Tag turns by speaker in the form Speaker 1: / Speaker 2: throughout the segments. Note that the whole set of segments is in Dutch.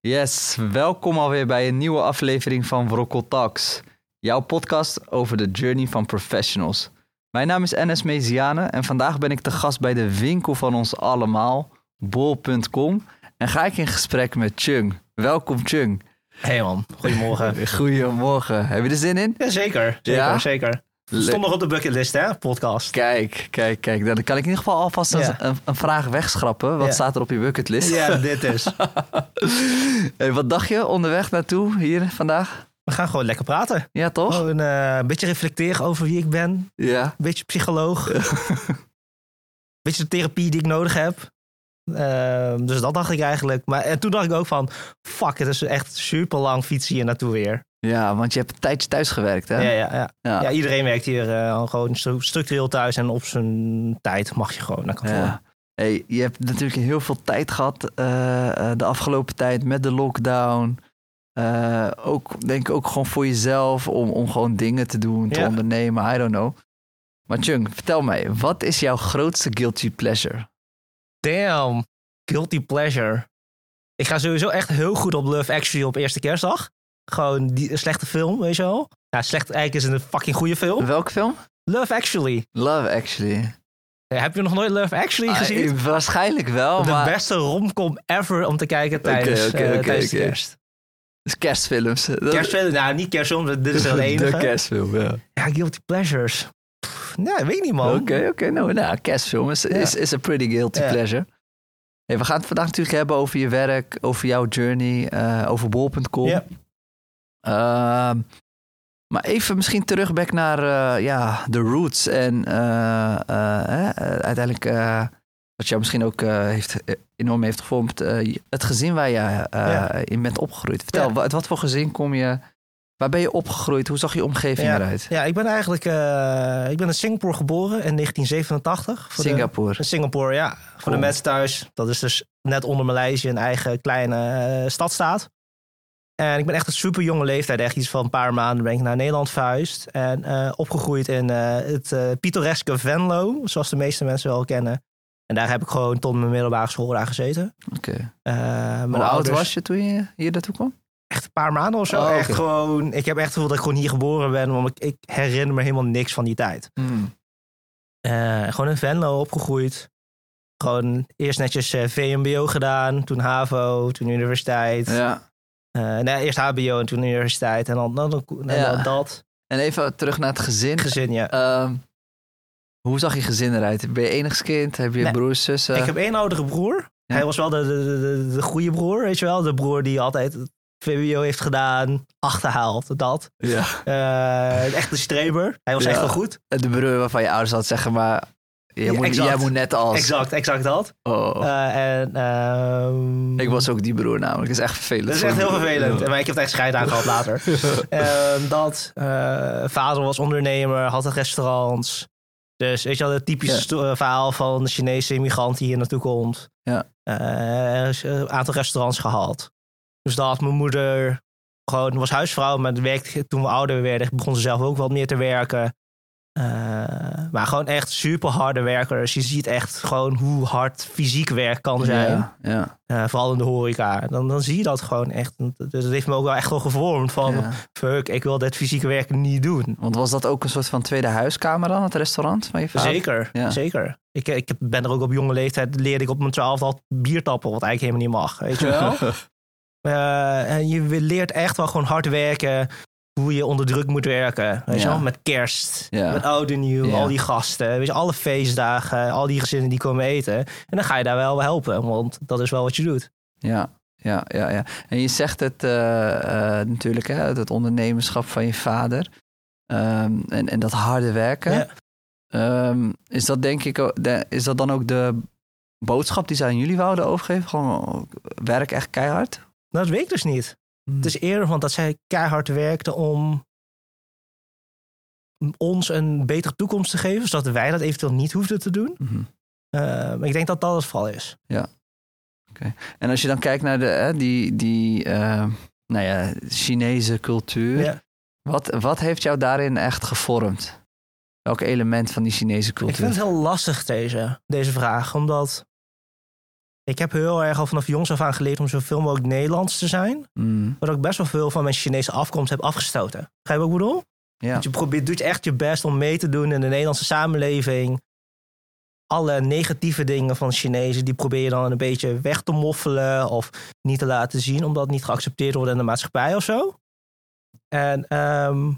Speaker 1: Yes, welkom alweer bij een nieuwe aflevering van Wrokkel Talks. Jouw podcast over de journey van professionals. Mijn naam is Enes Meziane en vandaag ben ik te gast bij de winkel van ons allemaal, bol.com. En ga ik in gesprek met Chung. Welkom Chung.
Speaker 2: Hey man, goedemorgen.
Speaker 1: Goedemorgen. Heb je er zin in?
Speaker 2: Ja, zeker, zeker,
Speaker 1: Ja?
Speaker 2: zeker. Stond nog op de bucketlist, hè, podcast.
Speaker 1: Kijk, kijk, kijk. Dan kan ik in ieder geval alvast een,
Speaker 2: Ja.
Speaker 1: een, een vraag wegschrappen. Wat
Speaker 2: Ja.
Speaker 1: staat er op je bucketlist?
Speaker 2: Ja, dit is.
Speaker 1: Hey, wat dacht je onderweg naartoe hier vandaag?
Speaker 2: We gaan gewoon lekker praten.
Speaker 1: Ja, toch?
Speaker 2: Gewoon eh, een beetje reflecteren over wie ik ben. Een
Speaker 1: Ja.
Speaker 2: beetje psycholoog. Een beetje de therapie die ik nodig heb. Ehm, dus dat dacht ik eigenlijk. Maar en toen dacht ik ook van, fuck, het is echt super lang fietsen hier naartoe weer.
Speaker 1: Ja, want je hebt een tijdje thuis gewerkt, hè?
Speaker 2: Ja, ja, ja.
Speaker 1: Ja.
Speaker 2: ja iedereen werkt hier eh, gewoon stru- structureel thuis en op zijn tijd mag je gewoon naar kantoor.
Speaker 1: Ja. Hey, je hebt natuurlijk heel veel tijd gehad eh, eh, de afgelopen tijd met de lockdown. Ook, denk ik ook gewoon voor jezelf om, om gewoon dingen te doen, te ondernemen, I don't know. Maar Chung, vertel mij, wat is jouw grootste guilty pleasure?
Speaker 2: Damn, guilty pleasure. Ik ga sowieso echt heel goed op Love Actually op eerste kerstdag. Gewoon die een slechte film, weet je wel. Ja, slecht eigenlijk is het een fucking goede film.
Speaker 1: Welke film?
Speaker 2: Love Actually.
Speaker 1: Love Actually.
Speaker 2: Ja, heb je nog nooit Love Actually gezien?
Speaker 1: Ah, waarschijnlijk wel,
Speaker 2: de
Speaker 1: maar
Speaker 2: beste romcom ever om te kijken tijdens,
Speaker 1: oké,
Speaker 2: eh,
Speaker 1: oké,
Speaker 2: tijdens de
Speaker 1: oké.
Speaker 2: kerst.
Speaker 1: het is kerstfilms. Dat-
Speaker 2: Kerstfilm, nou niet kerstfilm, dit is wel de
Speaker 1: de
Speaker 2: enige.
Speaker 1: kerstfilm, ja.
Speaker 2: Ja, guilty pleasures. Pff, nee, ik weet niet man.
Speaker 1: Oké, oké. Nou, nou, kerstfilm is, is, is a pretty guilty pleasure. Hey, we gaan het vandaag natuurlijk hebben over je werk, over jouw journey, eh, over bol.com.
Speaker 2: Ja.
Speaker 1: Ehm, maar even misschien terug back naar eh, ja, de roots. En eh, eh, eh, uiteindelijk, wat jou misschien ook heeft, enorm heeft gevormd, het gezin waar je
Speaker 2: Ja.
Speaker 1: in bent opgegroeid. Vertel,
Speaker 2: Ja.
Speaker 1: wat, wat voor gezin kom je, waar ben je opgegroeid? Hoe zag je omgeving
Speaker 2: Ja.
Speaker 1: eruit?
Speaker 2: Ja, ik ben eigenlijk ik ben in Singapore geboren in 1987. Voor de-
Speaker 1: Singapore.
Speaker 2: In Singapore, ja. Voor
Speaker 1: Cool.
Speaker 2: de mensen thuis. Dat is dus net onder Maleisië een eigen kleine stadstaat. En ik ben echt een super jonge leeftijd, echt iets van een paar maanden ben ik naar Nederland verhuisd. En eh, opgegroeid in eh, het eh, pittoreske Venlo, zoals de meeste mensen wel kennen. En daar heb ik gewoon tot mijn middelbare school daar gezeten.
Speaker 1: Oké.
Speaker 2: Mijn
Speaker 1: Hoe oud was je toen je hier naartoe kwam?
Speaker 2: Echt een paar maanden of zo.
Speaker 1: Oh.
Speaker 2: Echt gewoon, ik heb echt het gevoel dat ik gewoon hier geboren ben, want ik, ik herinner me helemaal niks van die tijd.
Speaker 1: Hmm.
Speaker 2: Gewoon in Venlo opgegroeid. Gewoon eerst netjes VMBO gedaan, toen HAVO, toen universiteit.
Speaker 1: Ja.
Speaker 2: Eh, nee, eerst HBO en toen universiteit en dan, dan, dan, en
Speaker 1: Ja.
Speaker 2: dan dat.
Speaker 1: En even terug naar het gezin.
Speaker 2: Gezin, ja.
Speaker 1: Ehm, hoe zag je gezin eruit? Ben je enigskind? Heb je
Speaker 2: Nee.
Speaker 1: broers, zussen?
Speaker 2: ik heb één oudere broer.
Speaker 1: Ja.
Speaker 2: Hij was wel de, de, de, de goede broer, weet je wel. De broer die altijd het VWO heeft gedaan, achterhaald, dat.
Speaker 1: Ja.
Speaker 2: Eh echt een streber. Hij was
Speaker 1: Ja.
Speaker 2: echt wel goed.
Speaker 1: De broer waarvan je ouders had zeggen, maar jij,
Speaker 2: Ja,
Speaker 1: moet, jij moet net als...
Speaker 2: Exact, exact dat.
Speaker 1: Oh.
Speaker 2: Eh, en, ehm,
Speaker 1: ik was ook die broer namelijk. Dat is echt vervelend.
Speaker 2: Dat is echt heel vervelend.
Speaker 1: Ja.
Speaker 2: Maar ik heb het echt scheid aan gehad later. Ehm, dat. eh, vader was ondernemer, had een restaurants. Dus weet je wel, het typische
Speaker 1: Ja.
Speaker 2: eh, verhaal van de Chinese immigrant die hier naartoe komt.
Speaker 1: Ja.
Speaker 2: Eh, is een aantal restaurants gehad. Dus dat mijn moeder gewoon was huisvrouw, maar werkte, toen we ouder werden, begon ze zelf ook wat meer te werken. Eh, maar gewoon echt super harde werkers. Je ziet echt gewoon hoe hard fysiek werk kan zijn.
Speaker 1: Ja, ja,
Speaker 2: Eh, vooral in de horeca. Dan, dan zie je dat gewoon echt. Dus dat heeft me ook wel echt wel gevormd van...
Speaker 1: ja.
Speaker 2: fuck, ik wil dit fysieke werk niet doen.
Speaker 1: Want was dat ook een soort van tweede huiskamer dan, het restaurant van je vader?
Speaker 2: Zeker, zeker. Ik, ik ben er ook op jonge leeftijd... leerde ik op mijn twaalfde al bier tappen... wat eigenlijk helemaal niet mag, weet je wel. Eh, en je leert echt wel gewoon hard werken... hoe je onder druk moet werken. Weet je wel? Met kerst, met oud en nieuw, al die gasten. Weet je, alle feestdagen, al die gezinnen die komen eten. En dan ga je daar wel helpen, want dat is wel wat je doet.
Speaker 1: Ja, ja, ja, ja. En je zegt het eh, eh, natuurlijk, hè, het ondernemerschap van je vader. Ehm, en, en dat harde werken.
Speaker 2: Ja.
Speaker 1: Ehm, is dat denk ik, de- is dat dan ook de boodschap die ze aan jullie wouden overgeven? Gewoon werk echt keihard?
Speaker 2: Nou, dat weet ik dus niet. Het is eerder van dat zij keihard werkten om ons een betere toekomst te geven, zodat wij dat eventueel niet hoefden te doen.
Speaker 1: Mhm.
Speaker 2: Eh, maar ik denk dat dat het vooral is.
Speaker 1: En als je dan kijkt naar de, hè, die, die eh, nou ja, Chinese cultuur.
Speaker 2: Ja.
Speaker 1: Wat, wat heeft jou daarin echt gevormd? Welk element van die Chinese
Speaker 2: Ik
Speaker 1: cultuur?
Speaker 2: vind het heel lastig, deze, deze vraag. Omdat ik heb heel erg al vanaf jongs af aan geleerd om zoveel mogelijk Nederlands te zijn.
Speaker 1: Mm,
Speaker 2: ook best wel veel van mijn Chinese afkomst heb afgestoten. Begrijp je wat ik bedoel?
Speaker 1: ja.
Speaker 2: Want je probeert, doet echt je best om mee te doen in de Nederlandse samenleving. Alle negatieve dingen van Chinezen, die probeer je dan een beetje weg te moffelen of niet te laten zien, omdat het niet geaccepteerd wordt in de maatschappij of zo. En ehm,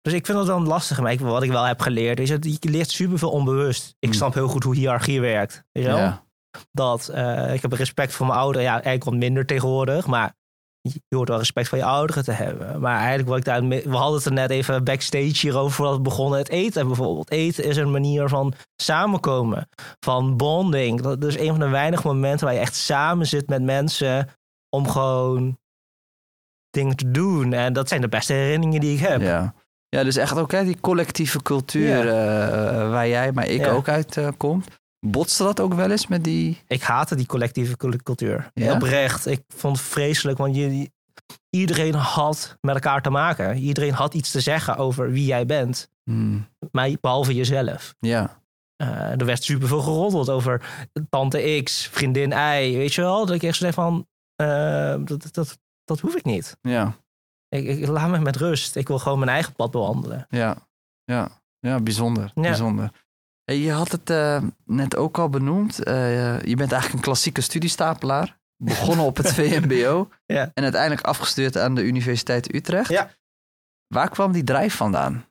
Speaker 2: dus ik vind dat dan lastig. Maar ik, wat ik wel heb geleerd is dat je leert superveel onbewust. Ik
Speaker 1: Hmm.
Speaker 2: snap heel goed hoe hiërarchie werkt. Weet je wel?
Speaker 1: ja.
Speaker 2: Dat eh, ik heb respect voor mijn ouderen. Ja, eigenlijk wat minder tegenwoordig, maar je hoort wel respect van je ouderen te hebben. Maar eigenlijk wat ik daar, we hadden het er net even backstage hierover voordat we begonnen. Het eten bijvoorbeeld. Eten is een manier van samenkomen, van bonding. Dat is een van de weinige momenten waar je echt samen zit met mensen om gewoon dingen te doen. En dat zijn de beste herinneringen die ik heb.
Speaker 1: Ja. ja, dus echt ook hè, die collectieve cultuur
Speaker 2: Ja.
Speaker 1: eh, waar jij, maar ik
Speaker 2: Ja.
Speaker 1: ook uit eh, komt. Botste dat ook wel eens met die...
Speaker 2: Ik haatte die collectieve cul- cultuur.
Speaker 1: Ja?
Speaker 2: Oprecht. Ik vond het vreselijk, want je, iedereen had met elkaar te maken. Iedereen had iets te zeggen over wie jij bent,
Speaker 1: Mm,
Speaker 2: maar behalve jezelf.
Speaker 1: ja,
Speaker 2: Eh, er werd superveel geroddeld over tante X, vriendin Y, weet je wel? Dat ik echt zo zei van, eh, dat, dat, dat hoef ik niet.
Speaker 1: ja,
Speaker 2: Ik, ik, laat me met rust. Ik wil gewoon mijn eigen pad bewandelen.
Speaker 1: ja, ja, ja, bijzonder,
Speaker 2: Ja.
Speaker 1: bijzonder. Hey, je had het eh, net ook al benoemd. Eh, je bent eigenlijk een klassieke studiestapelaar. Begonnen op het VMBO
Speaker 2: Ja.
Speaker 1: en uiteindelijk afgestudeerd aan de Universiteit Utrecht.
Speaker 2: Ja.
Speaker 1: Waar kwam die drijf vandaan?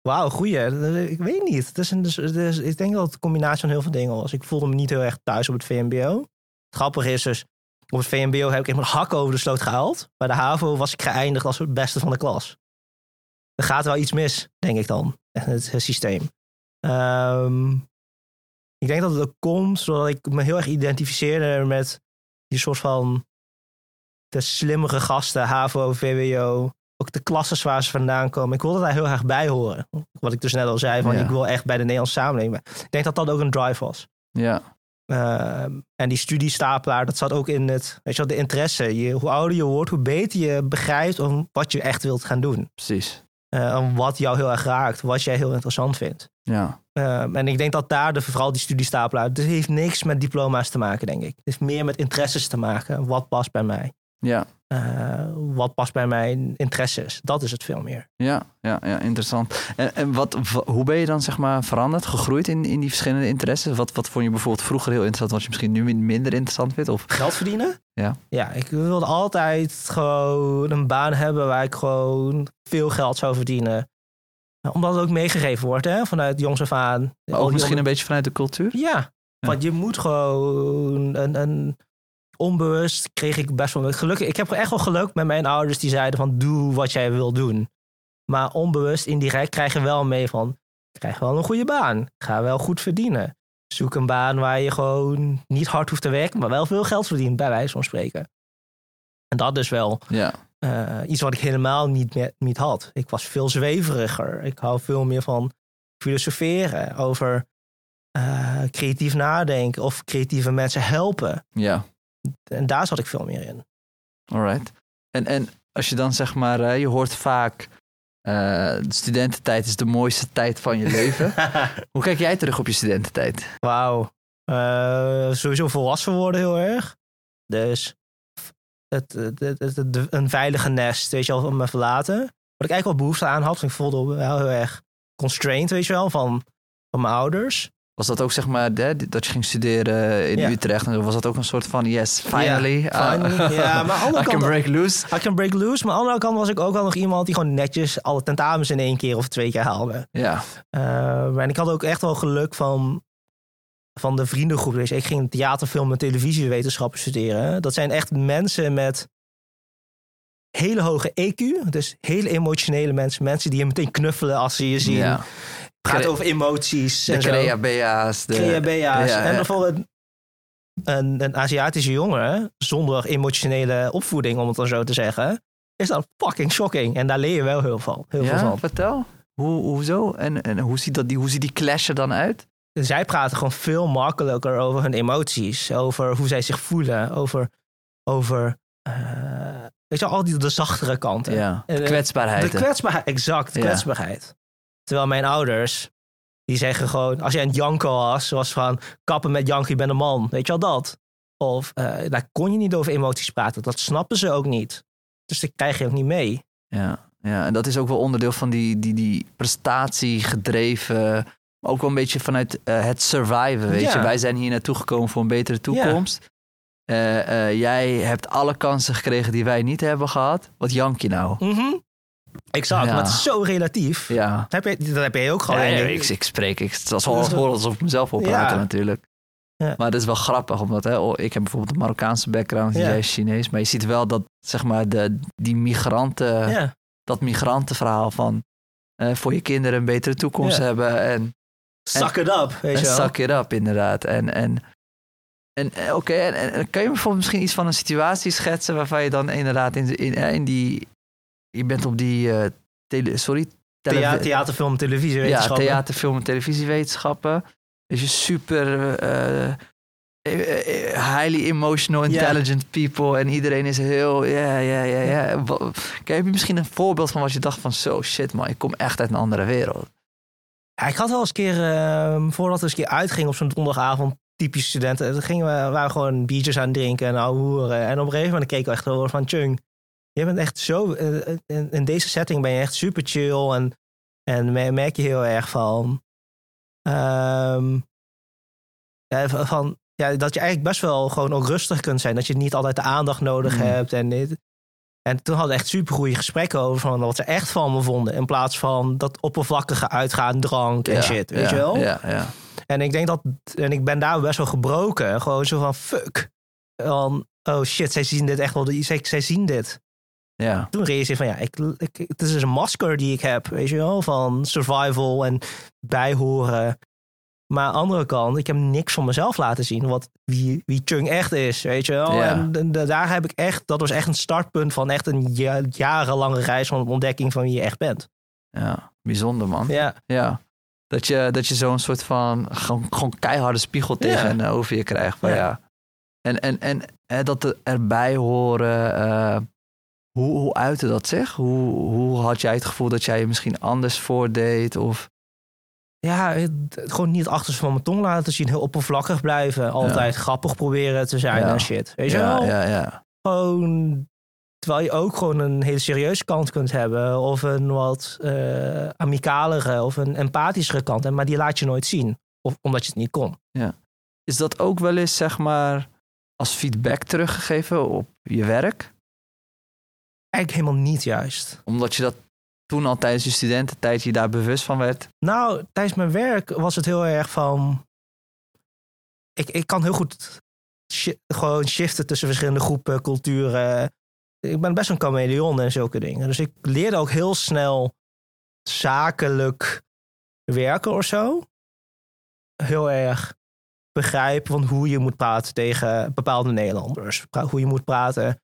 Speaker 2: Wauw, goeie. Ik weet niet. Het is een, dus, het is- ik denk dat het een combinatie van heel veel dingen was. Ik voelde me niet heel erg thuis op het VMBO. Het grappige is dus, op het VMBO heb ik echt mijn hak over de sloot gehaald. Bij de HAVO was ik geëindigd als het beste van de klas. Er gaat wel iets mis, denk ik dan, het, het systeem. Ehm, ik denk dat het ook komt doordat ik me heel erg identificeerde met die soort van de slimmere gasten, HAVO, VWO, ook de klasses waar ze vandaan komen. Ik wilde daar heel erg bij horen. Wat ik dus net al zei, van
Speaker 1: Ja.
Speaker 2: ik wil echt bij de Nederlandse samenleving. Ik denk dat dat ook een drive was.
Speaker 1: Ja,
Speaker 2: Ehm, en die studiestapelaar, dat zat ook in het, weet je wel, de interesse. Je, hoe ouder je wordt, hoe beter je begrijpt om wat je echt wilt gaan doen.
Speaker 1: precies.
Speaker 2: En wat jou heel erg raakt, wat jij heel interessant vindt.
Speaker 1: Ja,
Speaker 2: Ehm, en ik denk dat daar de, vooral die studiestapelaar, het heeft niks met diploma's te maken, denk ik. Het heeft meer met interesses te maken. Wat past bij mij?
Speaker 1: ja,
Speaker 2: Eh, wat past bij mijn interesses? Dat is het veel meer.
Speaker 1: ja, ja, ja interessant. En, en wat, wa- hoe ben je dan zeg maar veranderd, gegroeid in, in die verschillende interesses? Wat, wat vond je bijvoorbeeld vroeger heel interessant, wat je misschien nu min- minder interessant vindt? Of,
Speaker 2: Geld verdienen?
Speaker 1: Ja.
Speaker 2: Ja, ik wilde altijd gewoon een baan hebben waar ik gewoon veel geld zou verdienen. Nou, Omdat het ook meegegeven wordt, hè, vanuit jongs af aan.
Speaker 1: maar ook misschien
Speaker 2: onder-
Speaker 1: een beetje vanuit de cultuur?
Speaker 2: Ja, want je moet gewoon een, een onbewust kreeg ik best wel geluk. Ik heb echt wel geluk met mijn ouders die zeiden van doe wat jij wil doen. Maar onbewust, indirect krijg je wel mee van krijg wel een goede baan. Ga wel goed verdienen. Zoek een baan waar je gewoon niet hard hoeft te werken, maar wel veel geld verdient, bij wijze van spreken. En dat is wel
Speaker 1: Ja,
Speaker 2: eh, iets wat ik helemaal niet, meer, niet had. Ik was veel zweveriger. Ik hou veel meer van filosoferen over eh, creatief nadenken of creatieve mensen helpen.
Speaker 1: ja,
Speaker 2: En daar zat ik veel meer in.
Speaker 1: alright. En, en als je dan zeg maar, eh, je hoort vaak, eh, de studententijd is de mooiste tijd van je leven. Hoe kijk jij terug op je studententijd?
Speaker 2: Wauw. Eh, sowieso volwassen worden heel erg. Dus het, het, het, het- een veilige nest, weet je wel, van me verlaten. Wat ik eigenlijk wel behoefte aan had. want Ik voelde wel heel erg constrained, weet je wel, van, van mijn ouders.
Speaker 1: Was dat ook zeg maar dat je ging studeren in
Speaker 2: Ja.
Speaker 1: Utrecht? En was dat ook een soort van yes, finally?
Speaker 2: Ja,
Speaker 1: uh.
Speaker 2: Ja, maar aan de andere
Speaker 1: I can break loose.
Speaker 2: I can break loose. Maar aan de andere kant was ik ook wel nog iemand die gewoon netjes alle tentamens in één keer of twee keer haalde.
Speaker 1: Ja,
Speaker 2: Eh, en ik had ook echt wel geluk van, van de vriendengroep. Dus ik ging theater, film en televisiewetenschappen studeren. Dat zijn echt mensen met hele hoge EQ. Dus hele emotionele mensen. Mensen die je meteen knuffelen als ze je zien.
Speaker 1: ja.
Speaker 2: Gaat
Speaker 1: Cre-
Speaker 2: over emoties
Speaker 1: De creabea's. De...
Speaker 2: Creabea's.
Speaker 1: Ja,
Speaker 2: En bijvoorbeeld een, een Aziatische jongen zonder emotionele opvoeding, om het dan zo te zeggen, is dat fucking shocking. En daar leer je wel heel veel, heel veel van.
Speaker 1: vertel. Hoe, hoezo? En, en hoe, ziet dat, die, hoe ziet die clash er dan uit?
Speaker 2: Zij praten gewoon veel makkelijker over hun emoties, over hoe zij zich voelen, over, over eh, Weet je, al die de zachtere kanten.
Speaker 1: Ja, de
Speaker 2: eh,
Speaker 1: kwetsbaarheid.
Speaker 2: De kwetsbaarheid, exact, de kwetsbaarheid. Terwijl mijn ouders, die zeggen gewoon, als jij een janko was, zoals van kappen met janken, je bent een man. Weet je wel dat? Of eh, daar kon je niet over emoties praten. Dat snappen ze ook niet. Dus dat krijg je ook niet mee.
Speaker 1: Ja, ja, en dat is ook wel onderdeel van die, die, die prestatiegedreven. Ook wel een beetje vanuit eh, het surviven. Weet
Speaker 2: Ja.
Speaker 1: je, wij zijn hier naartoe gekomen voor een betere toekomst. Eh, jij hebt alle kansen gekregen die wij niet hebben gehad. Wat jank je nou?
Speaker 2: Mhm. Exact,
Speaker 1: Ja.
Speaker 2: maar het is zo relatief.
Speaker 1: Ja,
Speaker 2: Dat heb je, dat heb je ook gewoon.
Speaker 1: ja, ik, ik spreek. Ik, het was wel alsof ik mezelf opraken
Speaker 2: Ja.
Speaker 1: natuurlijk.
Speaker 2: Ja.
Speaker 1: Maar dat is wel grappig, omdat hè, oh, ik heb bijvoorbeeld een Marokkaanse background, jij is Chinees. Maar je ziet wel dat, zeg maar, de, die migranten, dat migrantenverhaal van eh, voor je kinderen een betere toekomst hebben. En,
Speaker 2: Suck it up, weet je wel.
Speaker 1: suck it up, inderdaad. En, en, en eh, oké, en, en, en kan je bijvoorbeeld misschien iets van een situatie schetsen waarvan je dan inderdaad in, in, in die, je bent op die, eh, tele, sorry,
Speaker 2: Thea- theater, film, televisie,
Speaker 1: ja,
Speaker 2: wetenschappen.
Speaker 1: theater, film en televisiewetenschappen. Dus je super eh, eh, highly emotional, intelligent people. En iedereen is heel, ja, ja, ja, ja. Heb je misschien een voorbeeld van wat je dacht van... Zo, shit man, ik kom echt uit een andere wereld.
Speaker 2: Ja, ik had wel eens een keer, ehm, voordat we eens een keer uitgingen op zo'n donderdagavond, typisch studenten, dan gingen we, waren we gewoon biertjes aan het drinken en ouwe hoeren. En op een gegeven moment keek ik echt over van, Chung, je bent echt zo, eh, in, in deze setting ben je echt super chill en, en me- merk je heel erg van, ehm, ja, van- van, ja, dat je eigenlijk best wel gewoon ook rustig kunt zijn. Dat je niet altijd de aandacht nodig
Speaker 1: Mm.
Speaker 2: hebt en dit. En toen hadden we echt super goede gesprekken over van wat ze echt van me vonden. In plaats van dat oppervlakkige uitgaan, drank en
Speaker 1: Ja,
Speaker 2: shit, weet
Speaker 1: ja,
Speaker 2: je wel?
Speaker 1: Ja, ja.
Speaker 2: En ik denk dat, en ik ben daar best wel gebroken. Gewoon zo van fuck. Van, oh shit, zij zien dit echt wel. Zij, zij zien dit.
Speaker 1: Ja.
Speaker 2: Toen realiseerde ik van ja, ik, ik, het is dus een masker die ik heb, weet je wel, van survival en bijhoren. Maar aan de andere kant, ik heb niks van mezelf laten zien, wat wie, wie Chung echt is, weet je wel.
Speaker 1: Ja.
Speaker 2: En, en da- daar heb ik echt, dat was echt een startpunt van echt een ja- jarenlange reis van ontdekking van wie je echt bent.
Speaker 1: ja. Bijzonder man.
Speaker 2: Ja,
Speaker 1: Ja. Dat je, dat je zo'n soort van gewoon, gewoon keiharde spiegel tegen
Speaker 2: Ja.
Speaker 1: over je krijgt. Maar ja. En, en, en dat er- erbij horen. eh, hoe, hoe uitte dat zich? Hoe, hoe had jij het gevoel dat jij je misschien anders voordeed? Of,
Speaker 2: ja het- gewoon niet het achterste van mijn tong laten zien, heel oppervlakkig blijven, altijd grappig proberen te zijn
Speaker 1: Ja.
Speaker 2: en shit. Weet je
Speaker 1: ja,
Speaker 2: wel?
Speaker 1: ja, ja.
Speaker 2: gewoon. Terwijl je ook gewoon een hele serieuze kant kunt hebben. Of een wat eh amicalere of een empathischere kant. En- Maar die laat je nooit zien. Of omdat je het niet kon.
Speaker 1: Is dat ook wel eens, zeg maar, als feedback teruggegeven op je werk?
Speaker 2: Eigenlijk helemaal niet juist.
Speaker 1: Omdat je dat toen al tijdens je studententijd je daar bewust van werd?
Speaker 2: Nou, tijdens mijn werk was het heel erg van. Ik, ik kan heel goed shi- gewoon shiften tussen verschillende groepen, culturen. Ik ben best een chameleon en zulke dingen. Dus ik leerde ook heel snel zakelijk werken of zo. Heel erg begrijpen van hoe je moet praten tegen bepaalde Nederlanders. Hoe je moet praten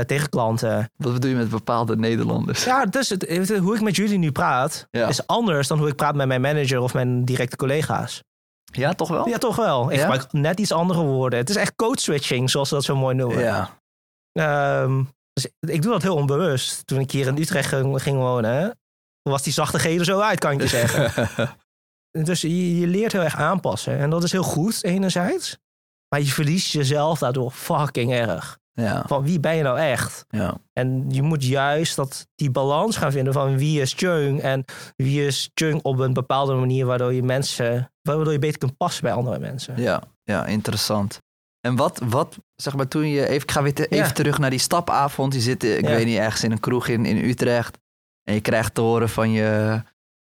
Speaker 2: tegen klanten.
Speaker 1: Wat bedoel je met bepaalde Nederlanders?
Speaker 2: Ja, dus het, het- hoe ik met jullie nu praat,
Speaker 1: Ja.
Speaker 2: is anders dan hoe ik praat met mijn manager of mijn directe collega's.
Speaker 1: Ja, toch wel?
Speaker 2: Ja, toch wel. Ik
Speaker 1: Ja?
Speaker 2: gebruik net iets andere woorden. Het is echt code switching, zoals ze dat zo mooi noemen.
Speaker 1: Ja.
Speaker 2: Ehm, dus ik doe dat heel onbewust. Toen ik hier in Utrecht ging, wonen, was die zachte er zo uit, kan ik je zeggen. Dus je, je leert heel erg aanpassen. En dat is heel goed, enerzijds. Maar je verliest jezelf daardoor fucking erg.
Speaker 1: Ja,
Speaker 2: Van wie ben je nou echt?
Speaker 1: ja.
Speaker 2: En je moet juist dat, die balans gaan vinden van wie is Chung en wie is Chung op een bepaalde manier waardoor je mensen, waardoor je beter kunt passen bij andere mensen.
Speaker 1: Ja, ja, interessant. En wat, wat, zeg maar, toen je even, ik ga weer te- even
Speaker 2: Ja.
Speaker 1: terug naar die stapavond. Je zit, eh, ik
Speaker 2: Ja.
Speaker 1: weet niet, ergens in een kroeg in, in Utrecht. En je krijgt te horen van je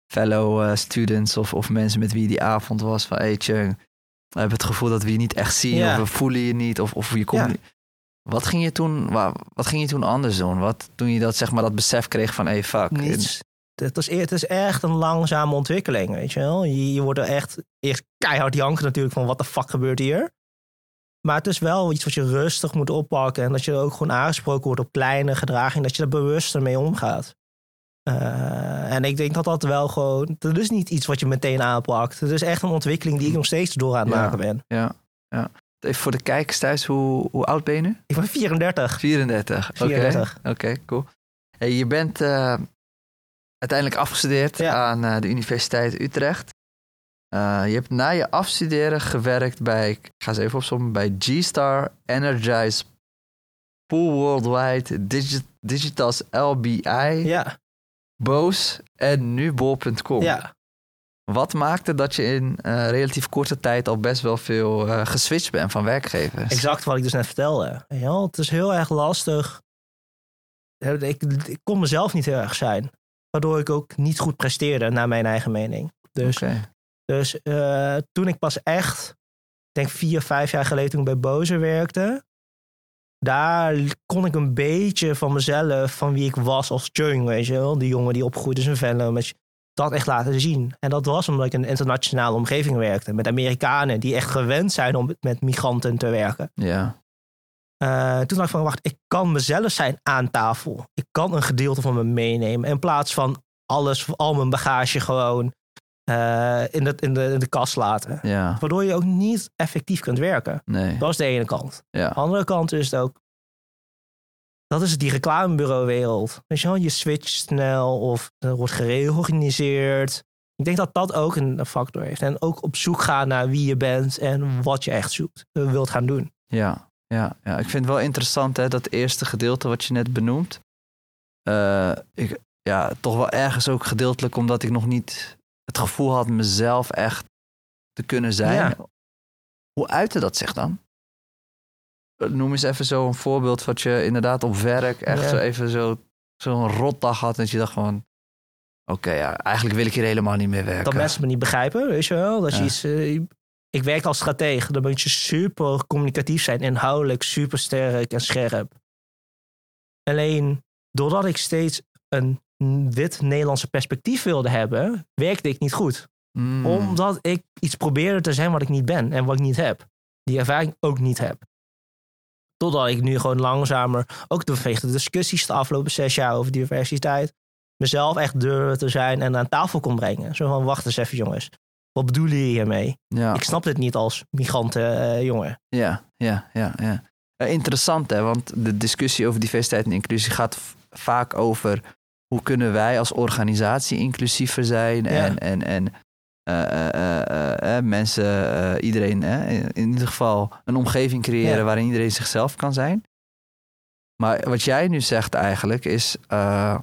Speaker 1: fellow eh, students of, of mensen met wie die avond was. Van, hey Chung, we hebben het gevoel dat we je niet echt zien.
Speaker 2: Ja.
Speaker 1: Of we voelen je niet. Of, of je komt niet. Wat ging je toen, wa- wat ging je toen anders doen? Wat, toen je dat, zeg maar, dat besef kreeg van, hey, fuck.
Speaker 2: Niets. Het is, e- het is echt een langzame ontwikkeling, weet je wel. Je, je wordt er echt eerst keihard janken natuurlijk van wat de fuck gebeurt hier. Maar het is wel iets wat je rustig moet oppakken. En dat je ook gewoon aangesproken wordt op kleine gedragingen. Dat je er bewuster mee omgaat. Eh, en ik denk dat dat wel gewoon... Dat is niet iets wat je meteen aanpakt. Het is echt een ontwikkeling die ik nog steeds door aan het
Speaker 1: Ja.
Speaker 2: maken ben.
Speaker 1: Ja, ja. Even voor de kijkers thuis, hoe, hoe oud ben je nu?
Speaker 2: Ik ben 34.
Speaker 1: 34. Oké,
Speaker 2: 34.
Speaker 1: Oké, cool. Hey, je bent eh, uiteindelijk afgestudeerd
Speaker 2: Ja.
Speaker 1: aan eh, de Universiteit Utrecht. Eh, je hebt na je afstuderen gewerkt bij, ik ga eens even opzommen, bij G-Star, Energize, Pool Worldwide, Digi Digitas LBI,
Speaker 2: Ja,
Speaker 1: Boos en nu Bol.com.
Speaker 2: ja.
Speaker 1: Wat maakte dat je in eh, relatief korte tijd al best wel veel eh, geswitcht bent van werkgevers?
Speaker 2: exact wat ik dus net vertelde. Wel, het is heel erg lastig. Ik, ik kon mezelf niet heel erg zijn. Waardoor ik ook niet goed presteerde, naar mijn eigen mening. Dus, dus eh, toen ik pas echt, ik denk vier, vijf jaar geleden toen ik bij Boze werkte. Daar kon ik een beetje van mezelf, van wie ik was als jong, weet je wel. Die jongen die opgroeide in Venlo, met dat echt laten zien. En dat was omdat ik in een internationale omgeving werkte. Met Amerikanen die echt gewend zijn om met migranten te werken.
Speaker 1: Ja,
Speaker 2: Eh, toen dacht ik van, wacht, ik kan mezelf zijn aan tafel. Ik kan een gedeelte van me meenemen. In plaats van alles, al mijn bagage gewoon eh, in, de, in, de, in de kast laten.
Speaker 1: ja,
Speaker 2: Waardoor je ook niet effectief kunt werken.
Speaker 1: nee.
Speaker 2: Dat is de ene kant.
Speaker 1: Ja,
Speaker 2: De andere kant is het ook, dat is die reclamebureauwereld. Weet je wel, je switcht snel of er wordt gereorganiseerd. Ik denk dat dat ook een factor heeft. En ook op zoek gaan naar wie je bent en wat je echt zoekt, eh, wilt gaan doen.
Speaker 1: ja, ja, ja. Ik vind het wel interessant, hè, dat eerste gedeelte wat je net benoemt. Eh, ik, ja, toch wel ergens ook gedeeltelijk omdat ik nog niet het gevoel had mezelf echt te kunnen zijn.
Speaker 2: Ja.
Speaker 1: Hoe uitte dat zich dan? Noem eens even zo'n voorbeeld wat je inderdaad op werk echt
Speaker 2: Ja.
Speaker 1: zo even zo, zo'n rotdag had. En dat je dacht gewoon, oké, ja, eigenlijk wil ik hier helemaal niet meer werken.
Speaker 2: Dat mensen me niet begrijpen, weet je wel. Dat je iets, eh, ik werk als stratege, dan moet je super communicatief zijn, inhoudelijk super sterk en scherp. Alleen doordat ik steeds een wit Nederlandse perspectief wilde hebben, werkte ik niet goed.
Speaker 1: Mm,
Speaker 2: Omdat ik iets probeerde te zijn wat ik niet ben en wat ik niet heb. Die ervaring ook niet heb. Totdat ik nu gewoon langzamer, ook vanwege de discussies de afgelopen zes jaar over diversiteit, mezelf echt durven te zijn en aan tafel kon brengen. Zo van, wacht eens even jongens. Wat bedoelen je hiermee?
Speaker 1: ja.
Speaker 2: Ik snap dit niet als migranten eh.
Speaker 1: Ja, ja, ja, ja. Interessant hè, want de discussie over diversiteit en inclusie gaat vaak over hoe kunnen wij als organisatie inclusiever zijn en,
Speaker 2: Ja.
Speaker 1: en, en mensen, eh, iedereen, hè, in ieder geval een omgeving creëren
Speaker 2: Ja.
Speaker 1: waarin iedereen zichzelf kan zijn. Maar wat jij nu zegt eigenlijk is, eh,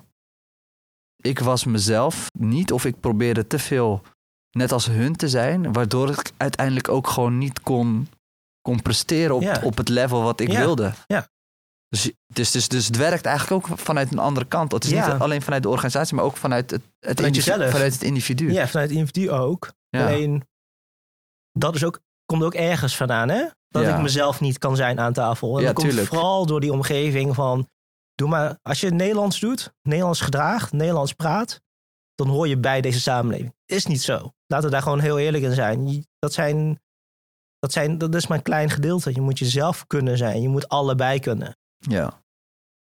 Speaker 1: ik was mezelf niet of ik probeerde te veel net als hun te zijn, waardoor ik uiteindelijk ook gewoon niet kon, kon presteren op,
Speaker 2: Ja.
Speaker 1: op het level wat ik
Speaker 2: Ja.
Speaker 1: wilde.
Speaker 2: Ja.
Speaker 1: Dus, dus, dus, dus het werkt eigenlijk ook vanuit een andere kant. Het is
Speaker 2: Ja.
Speaker 1: niet alleen vanuit de organisatie, maar ook vanuit het, het,
Speaker 2: Vanuit jezelf.
Speaker 1: vanuit het individu.
Speaker 2: Ja, vanuit het individu ook.
Speaker 1: Ja.
Speaker 2: Alleen, dat is ook, komt ook ergens vandaan, hè? Dat
Speaker 1: Ja.
Speaker 2: ik mezelf niet kan zijn aan tafel. En
Speaker 1: Ja,
Speaker 2: dat komt
Speaker 1: tuurlijk.
Speaker 2: vooral door die omgeving van... Doe maar, als je het Nederlands doet, Nederlands gedraagt, Nederlands praat... dan hoor je bij deze samenleving. Is niet zo. Laten we daar gewoon heel eerlijk in zijn. Dat, zijn, dat, zijn, dat is maar een klein gedeelte. Je moet jezelf kunnen zijn. Je moet allebei kunnen.
Speaker 1: Ja.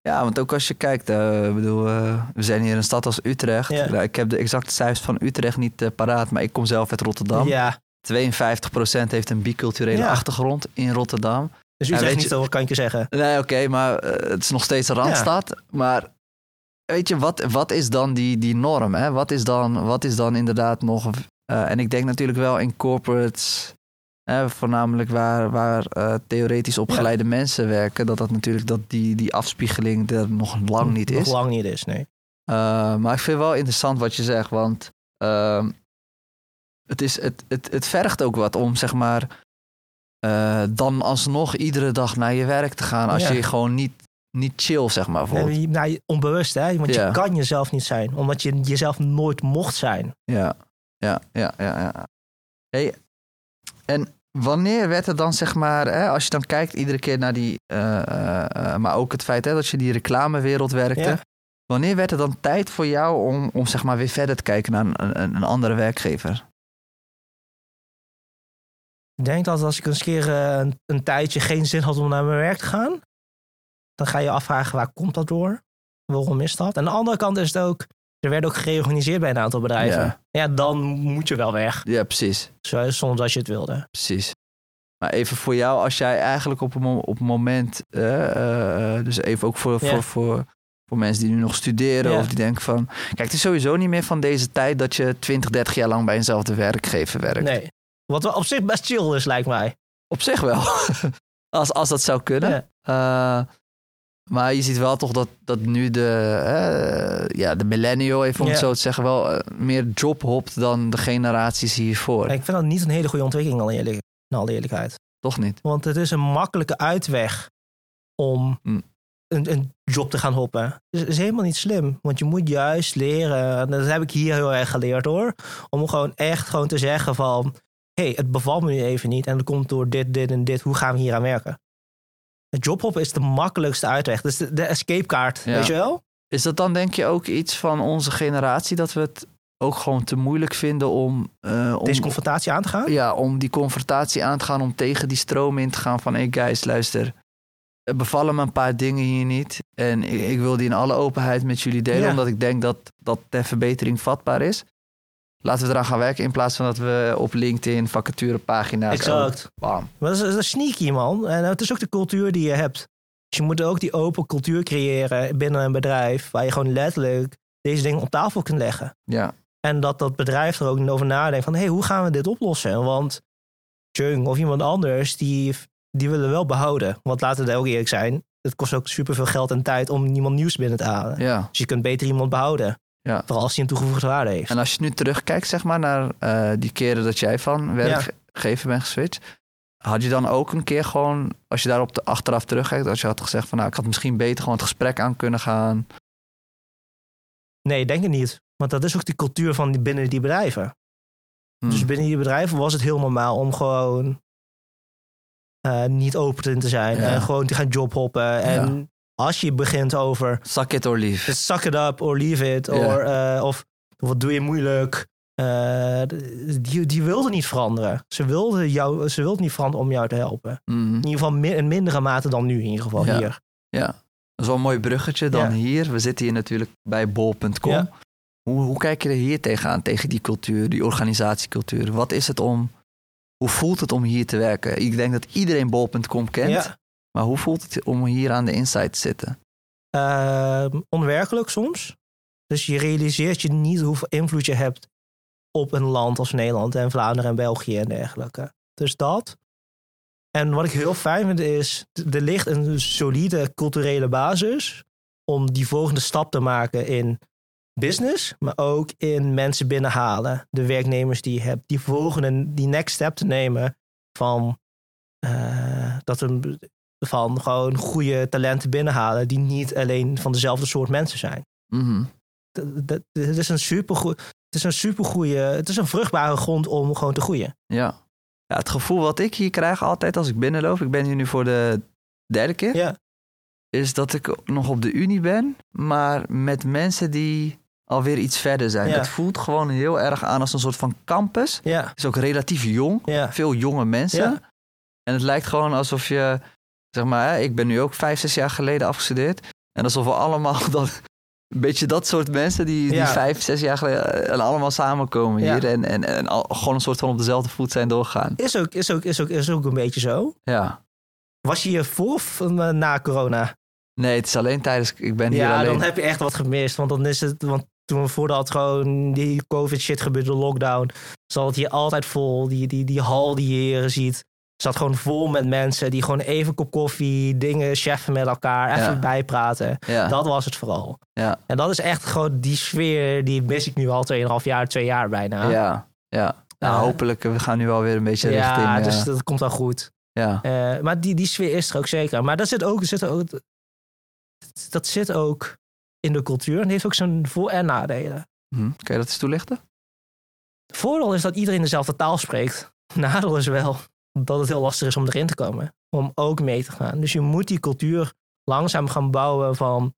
Speaker 1: Ja, want ook als je kijkt, eh, ik bedoel, eh, we zijn hier in een stad als Utrecht.
Speaker 2: Ja.
Speaker 1: Nou, ik heb de exacte cijfers van Utrecht niet eh, paraat, maar ik kom zelf uit Rotterdam.
Speaker 2: Ja,
Speaker 1: 52% heeft een biculturele
Speaker 2: Ja.
Speaker 1: achtergrond in Rotterdam.
Speaker 2: dus
Speaker 1: Ja,
Speaker 2: u zegt
Speaker 1: weet
Speaker 2: niet
Speaker 1: je-
Speaker 2: zo, kan ik je zeggen.
Speaker 1: Nee, oké, maar het is nog steeds een randstad. Maar weet je, wat, wat is dan die, die norm? Hè? Wat, is dan, wat is dan inderdaad nog... en ik denk natuurlijk wel in corporates, voornamelijk waar, waar eh, theoretisch opgeleide mensen werken... dat dat natuurlijk dat die, die afspiegeling er nog lang niet
Speaker 2: Nog
Speaker 1: is.
Speaker 2: lang niet is, nee.
Speaker 1: Uh, maar ik vind wel interessant wat je zegt, want ehm, het, is, het, het, het vergt ook wat om, zeg maar, eh, dan alsnog iedere dag naar je werk te gaan als
Speaker 2: Ja.
Speaker 1: je gewoon niet, niet chill, zeg maar.
Speaker 2: Nee, nou, onbewust, hè? Want
Speaker 1: Ja.
Speaker 2: je kan jezelf niet zijn. Omdat je jezelf nooit mocht zijn.
Speaker 1: Ja, ja, ja, ja. ja. Hey, en wanneer werd het dan, zeg maar, hè, als je dan kijkt iedere keer naar die, eh, eh, eh, maar ook het feit hè, dat je in die reclamewereld werkte.
Speaker 2: Ja.
Speaker 1: Wanneer werd het dan tijd voor jou om, om zeg maar weer verder te kijken naar een, een, een andere werkgever?
Speaker 2: Ik denk dat als ik eens een keer een, een tijdje geen zin had om naar mijn werk te gaan, dan ga je afvragen waar komt dat door? Waarom is dat? En aan de andere kant is het ook, er werd ook gereorganiseerd bij een aantal bedrijven.
Speaker 1: Ja.
Speaker 2: Ja, dan moet je wel weg.
Speaker 1: Ja, precies.
Speaker 2: Zo- Soms als je het wilde.
Speaker 1: Precies. Maar even voor jou, als jij eigenlijk op een, op een moment, eh, eh, dus even ook voor,
Speaker 2: Ja.
Speaker 1: voor, voor, voor mensen die nu nog studeren
Speaker 2: Ja.
Speaker 1: of die denken van, kijk, het is sowieso niet meer van deze tijd dat je 20, 30 jaar lang bij eenzelfde werkgever werkt.
Speaker 2: Nee. Wat wel op zich best chill is, lijkt mij.
Speaker 1: Op zich wel, als, als dat zou kunnen.
Speaker 2: Ja.
Speaker 1: Eh, maar je ziet wel toch dat, dat nu de, ja, de millennial, even om het zo te zeggen, wel eh, meer job hopt dan de generaties hiervoor.
Speaker 2: Ik vind dat niet een hele goede ontwikkeling, in alle eerlijk- in alle eerlijkheid.
Speaker 1: Toch niet?
Speaker 2: Want het is een makkelijke uitweg om
Speaker 1: Hm.
Speaker 2: een, een job te gaan hoppen. Dus het is helemaal niet slim. Want je moet juist leren, en dat heb ik hier heel erg geleerd hoor, om gewoon echt gewoon te zeggen van, hé, hey, het bevalt me nu even niet en dat komt door dit, dit en dit. Hoe gaan we hier aan werken? Het jobhoppen is de makkelijkste uitweg. Dus de, de escape kaart,
Speaker 1: Ja.
Speaker 2: weet je wel?
Speaker 1: Is dat dan denk je ook iets van onze generatie dat we het ook gewoon te moeilijk vinden om, eh, om,
Speaker 2: Deze confrontatie aan te gaan?
Speaker 1: ja, om die confrontatie aan te gaan, om tegen die stroom in te gaan van hey guys, luister, er bevallen me een paar dingen hier niet en ik, ik wil die in alle openheid met jullie delen,
Speaker 2: Ja.
Speaker 1: omdat ik denk dat dat ter verbetering vatbaar is. Laten we eraan gaan werken in plaats van dat we op LinkedIn vacaturepagina's...
Speaker 2: Exact.
Speaker 1: Bam.
Speaker 2: Maar dat is, dat is sneaky, man. En het is ook de cultuur die je hebt. Dus je moet ook die open cultuur creëren binnen een bedrijf... waar je gewoon letterlijk deze dingen op tafel kunt leggen.
Speaker 1: Ja,
Speaker 2: En dat dat bedrijf er ook over nadenkt van... hé, hey, hoe gaan we dit oplossen? Want Jung of iemand anders, die, die willen we wel behouden. Want laten we ook eerlijk zijn... het kost ook superveel geld en tijd om niemand nieuws binnen te halen.
Speaker 1: ja.
Speaker 2: Dus je kunt beter iemand behouden.
Speaker 1: Ja.
Speaker 2: Vooral als hij een toegevoegde waarde heeft.
Speaker 1: En als je nu terugkijkt, zeg maar, naar eh, die keren dat jij van werkgever bent geswitcht. Had je dan ook een keer gewoon, als je daarop de achteraf terugkijkt, als je had gezegd van nou, ik had misschien beter gewoon het gesprek aan kunnen gaan.
Speaker 2: Nee, denk het niet. Want dat is ook die cultuur van die, binnen die bedrijven.
Speaker 1: Hmm.
Speaker 2: Dus binnen die bedrijven was het heel normaal om gewoon eh, niet open te zijn.
Speaker 1: Ja.
Speaker 2: En gewoon te gaan jobhoppen. En als je begint over
Speaker 1: Suck it or leave.
Speaker 2: suck it up or leave it. Or, eh, of wat doe je moeilijk. eh, die, die wilde niet veranderen. Ze wilde, jou, ze wilde niet veranderen om jou te helpen.
Speaker 1: Mhm.
Speaker 2: In ieder geval in mindere mate dan nu in ieder geval
Speaker 1: Ja.
Speaker 2: hier.
Speaker 1: Ja, dat is wel een mooi bruggetje dan
Speaker 2: Ja.
Speaker 1: hier. We zitten hier natuurlijk bij bol.com.
Speaker 2: Ja.
Speaker 1: Hoe, hoe kijk je er hier tegenaan, tegen die cultuur, die organisatiecultuur? Wat is het om, hoe voelt het om hier te werken? Ik denk dat iedereen bol.com kent. Maar hoe voelt het om hier aan de inside te zitten?
Speaker 2: Ehm, onwerkelijk soms. Dus je realiseert je niet hoeveel invloed je hebt op een land als Nederland en Vlaanderen en België en dergelijke. Dus dat. En wat ik heel fijn vind is, er ligt een solide culturele basis om die volgende stap te maken in business, maar ook in mensen binnenhalen. De werknemers die je hebt, die volgende, die next step te nemen van eh, dat een, van gewoon goede talenten binnenhalen die niet alleen van dezelfde soort mensen zijn.
Speaker 1: Mhm.
Speaker 2: Dat, dat, het is een supergoed, het is een supergoeie, het is een vruchtbare grond om gewoon te groeien.
Speaker 1: Ja. ja, het gevoel wat ik hier krijg altijd als ik binnenloop, ik ben hier nu voor de derde keer,
Speaker 2: Ja,
Speaker 1: is dat ik nog op de Unie ben, maar met mensen die alweer iets verder zijn.
Speaker 2: Ja.
Speaker 1: Het voelt gewoon heel erg aan als een soort van campus.
Speaker 2: ja,
Speaker 1: Het is ook relatief jong,
Speaker 2: ja.
Speaker 1: veel jonge mensen.
Speaker 2: Ja.
Speaker 1: En het lijkt gewoon alsof je, zeg maar, ik ben nu ook vijf, zes jaar geleden afgestudeerd. En alsof we allemaal dat, een beetje dat soort mensen die, die
Speaker 2: Ja.
Speaker 1: vijf, zes jaar geleden en allemaal samenkomen
Speaker 2: Ja.
Speaker 1: hier. En, en, en al, gewoon een soort van op dezelfde voet zijn doorgaan.
Speaker 2: Is ook, is, ook, is, ook, is ook een beetje zo.
Speaker 1: Ja.
Speaker 2: Was je hier voor of eh, na corona?
Speaker 1: Nee, het is alleen tijdens, ik ben hier
Speaker 2: Ja,
Speaker 1: alleen.
Speaker 2: dan heb je echt wat gemist. Want dan is het, want toen voordat gewoon die covid shit gebeurde, de lockdown, zat het hier altijd vol. Die, die, die hal die je hier ziet, zat gewoon vol met mensen die gewoon even kop koffie, dingen cheffen met elkaar, even
Speaker 1: Ja.
Speaker 2: bijpraten.
Speaker 1: Ja,
Speaker 2: Dat was het vooral.
Speaker 1: ja,
Speaker 2: En dat is echt gewoon die sfeer, die mis ik nu al 2,5 jaar, 2 jaar bijna.
Speaker 1: ja, ja. Nou,
Speaker 2: Eh,
Speaker 1: hopelijk, we gaan nu alweer een beetje
Speaker 2: Ja,
Speaker 1: richting... eh,
Speaker 2: dus dat komt wel goed.
Speaker 1: ja.
Speaker 2: Eh, maar die, die sfeer is er ook zeker. Maar dat zit ook, zit ook, dat zit ook in de cultuur en heeft ook zijn voor- en nadelen.
Speaker 1: Hm, Kan je dat eens toelichten?
Speaker 2: Voordeel is dat iedereen dezelfde taal spreekt. Nadeel is wel dat het heel lastig is om erin te komen. Om ook mee te gaan. Dus je moet die cultuur langzaam gaan bouwen van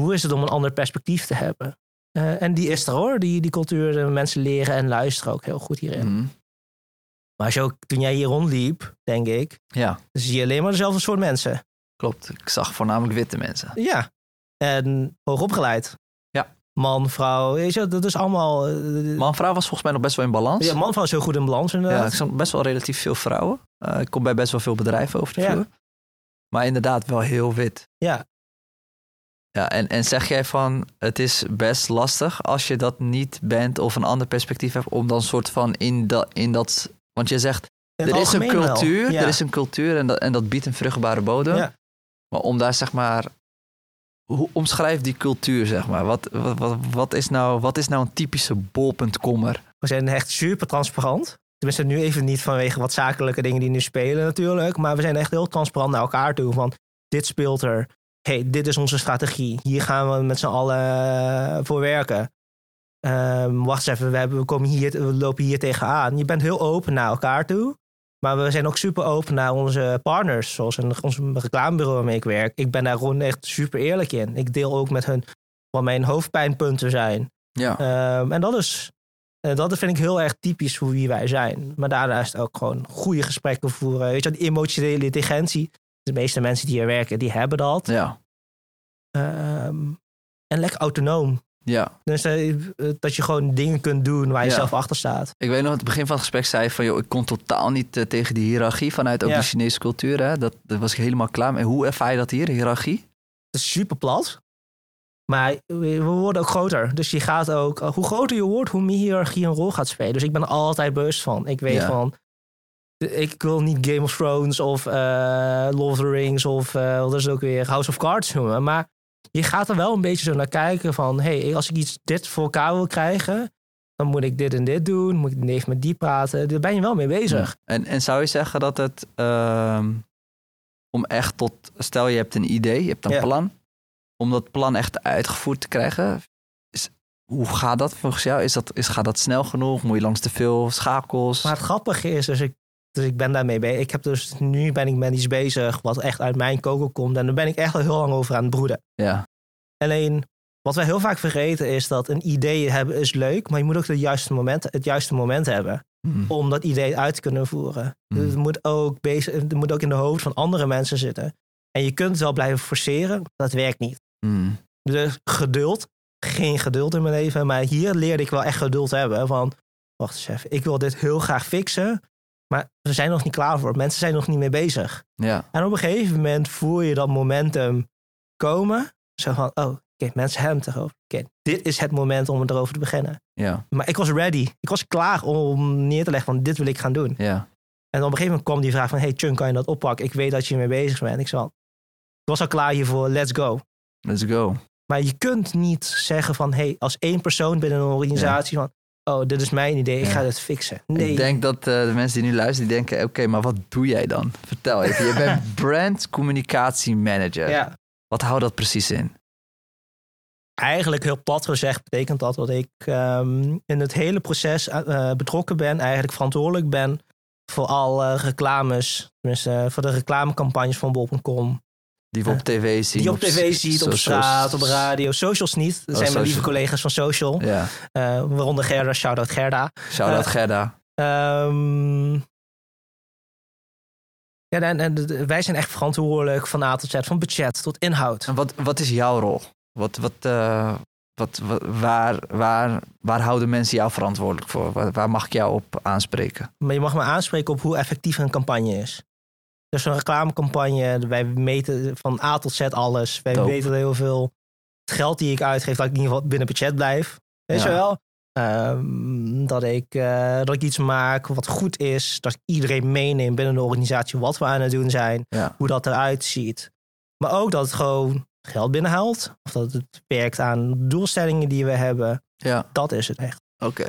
Speaker 2: hoe is het om een ander perspectief te hebben. Eh, en die is er hoor, die, die cultuur. De mensen leren en luisteren ook heel goed hierin.
Speaker 1: Hm.
Speaker 2: Maar als je ook, toen jij hier rondliep, denk ik,
Speaker 1: Ja,
Speaker 2: zie je alleen maar dezelfde soort mensen.
Speaker 1: klopt. Ik zag voornamelijk witte mensen.
Speaker 2: Ja. En hoogopgeleid.
Speaker 1: Ja.
Speaker 2: Man, vrouw, weet je, dat is allemaal... eh,
Speaker 1: Man-vrouw was volgens mij nog best wel in balans.
Speaker 2: ja, man, vrouw is heel goed in balans
Speaker 1: Ja,
Speaker 2: inderdaad.
Speaker 1: ik zag best wel relatief veel vrouwen. Eh, ik kom bij best wel veel bedrijven over de
Speaker 2: Ja.
Speaker 1: vloer. Maar inderdaad wel heel wit.
Speaker 2: Ja.
Speaker 1: Ja, en, en zeg jij van, het is best lastig als je dat niet bent of een ander perspectief hebt om dan soort van in dat, in dat want je zegt,
Speaker 2: In
Speaker 1: er is een cultuur,
Speaker 2: Ja.
Speaker 1: er is een cultuur en dat, en dat biedt een vruchtbare bodem.
Speaker 2: Ja.
Speaker 1: Maar om daar zeg maar, hoe omschrijf die cultuur zeg maar? Wat, wat, wat, is, nou, wat is nou een typische bol.kommer?
Speaker 2: We zijn echt super transparant. Tenminste, nu even niet vanwege wat zakelijke dingen die nu spelen natuurlijk. Maar we zijn echt heel transparant naar elkaar toe. Van dit speelt er. hey, dit is onze strategie. Hier gaan we met z'n allen eh, voor werken. Ehm, wacht eens even, we, hebben, we, komen hier, we lopen hier tegenaan. Je bent heel open naar elkaar toe. Maar we zijn ook super open naar onze partners. Zoals een, ons reclamebureau waarmee ik werk. Ik ben daar gewoon echt super eerlijk in. Ik deel ook met hun wat mijn hoofdpijnpunten zijn.
Speaker 1: Ja.
Speaker 2: Ehm, en dat is, eh, dat vind ik heel erg typisch voor wie wij zijn. Maar daarna is het ook gewoon goede gesprekken voeren. Weet je, die emotionele intelligentie. De meeste mensen die hier werken, die hebben dat.
Speaker 1: ja.
Speaker 2: Ehm, en lekker autonoom.
Speaker 1: Ja.
Speaker 2: Dus eh, eh, dat je gewoon dingen kunt doen waar je
Speaker 1: Ja.
Speaker 2: zelf achter staat.
Speaker 1: Ik weet nog, aan het begin van het gesprek zei je van, joh, ik kon totaal niet eh, tegen die hiërarchie vanuit ook
Speaker 2: Ja.
Speaker 1: de Chinese cultuur. Hè? Dat, dat was ik helemaal klaar mee. Hoe ervaar je dat hier, hiërarchie?
Speaker 2: Het is super plat. Maar we worden ook groter. Dus je gaat ook, hoe groter je wordt, hoe meer hiërarchie een rol gaat spelen. Dus ik ben er altijd bewust van. Ik weet van, ik wil niet Game of Thrones of eh Lord of the Rings of eh, wat is ook weer, House of Cards noemen. Maar je gaat er wel een beetje zo naar kijken van, hey, als ik iets dit voor elkaar wil krijgen, dan moet ik dit en dit doen. Moet ik even met die praten. Daar ben je wel mee bezig.
Speaker 1: En, en zou je zeggen dat het, ehm, om echt tot, stel je hebt een idee, je hebt een
Speaker 2: Ja.
Speaker 1: plan, om dat plan echt uitgevoerd te krijgen, is, hoe gaat dat volgens jou? Is dat, is, gaat dat snel genoeg? Moet je langs te veel schakels?
Speaker 2: Maar het grappige is, dus ik, dus ik ben daarmee bezig. Ik heb dus, nu ben ik met iets bezig wat echt uit mijn koken komt. En daar ben ik echt al heel lang over aan het broeden.
Speaker 1: Ja,
Speaker 2: Alleen, wat wij heel vaak vergeten is dat een idee hebben is leuk, maar je moet ook het juiste moment, het juiste moment hebben
Speaker 1: Hm.
Speaker 2: om dat idee uit te kunnen voeren.
Speaker 1: Mm.
Speaker 2: Dus het moet, ook bezig, het moet ook in de hoofd van andere mensen zitten. En je kunt het wel blijven forceren, dat werkt niet.
Speaker 1: Hm.
Speaker 2: Dus geduld, geen geduld in mijn leven, maar hier leerde ik wel echt geduld hebben van, wacht eens even, ik wil dit heel graag fixen, maar we zijn nog niet klaar voor. Mensen zijn nog niet mee bezig.
Speaker 1: ja,
Speaker 2: En op een gegeven moment voel je dat momentum komen. Zo van, oh, oké, mensen hebben het erover. Oké, dit is het moment om erover te beginnen.
Speaker 1: ja,
Speaker 2: Maar ik was ready. Ik was klaar om neer te leggen van, dit wil ik gaan doen.
Speaker 1: ja.
Speaker 2: En op een gegeven moment kwam die vraag van, hey Chun, kan je dat oppakken? Ik weet dat je mee bezig bent. Ik zei, ik was al klaar hiervoor, let's go.
Speaker 1: Let's go.
Speaker 2: Maar je kunt niet zeggen van, hey, als één persoon binnen een organisatie van, oh, dit is mijn idee, ik ga dit fixen. Nee,
Speaker 1: Ik denk dat eh, de mensen die nu luisteren, die denken, oké, maar wat doe jij dan? Vertel even. Je bent brand communicatie manager.
Speaker 2: ja.
Speaker 1: Wat houdt dat precies in?
Speaker 2: eigenlijk heel plat gezegd betekent dat dat ik ehm, in het hele proces eh, betrokken ben, eigenlijk verantwoordelijk ben voor alle reclames, tenminste eh, voor de reclamecampagnes van bol.com.
Speaker 1: Die we op tv zien.
Speaker 2: Die op tv ziet, op straat, op de radio, socials niet. Dat
Speaker 1: Oh,
Speaker 2: zijn mijn lieve collega's van social,
Speaker 1: Ja,
Speaker 2: Eh, waaronder Gerda, shout-out Gerda.
Speaker 1: shout-out
Speaker 2: Eh,
Speaker 1: Gerda.
Speaker 2: Ehm, ja, en, wij zijn echt verantwoordelijk van A tot Z, van budget tot inhoud.
Speaker 1: En wat, wat is jouw rol? Wat, wat, eh, wat, wat- waar, waar, waar houden mensen jou verantwoordelijk voor? Waar, waar mag ik jou op aanspreken?
Speaker 2: Maar je mag me aanspreken op hoe effectief een campagne is. Dus een reclamecampagne, wij meten van A tot Z alles. Wij
Speaker 1: Dope.
Speaker 2: weten heel veel. Het geld die ik uitgeef, dat ik in ieder geval binnen budget blijf. Weet je
Speaker 1: Ja.
Speaker 2: wel? Ehm, dat, ik, eh, dat ik iets maak wat goed is. Dat ik iedereen meeneem binnen de organisatie wat we aan het doen zijn.
Speaker 1: Ja.
Speaker 2: Hoe dat eruit ziet. Maar ook dat het gewoon geld binnenhaalt. Of dat het werkt aan doelstellingen die we hebben.
Speaker 1: Ja,
Speaker 2: Dat is het echt.
Speaker 1: oké.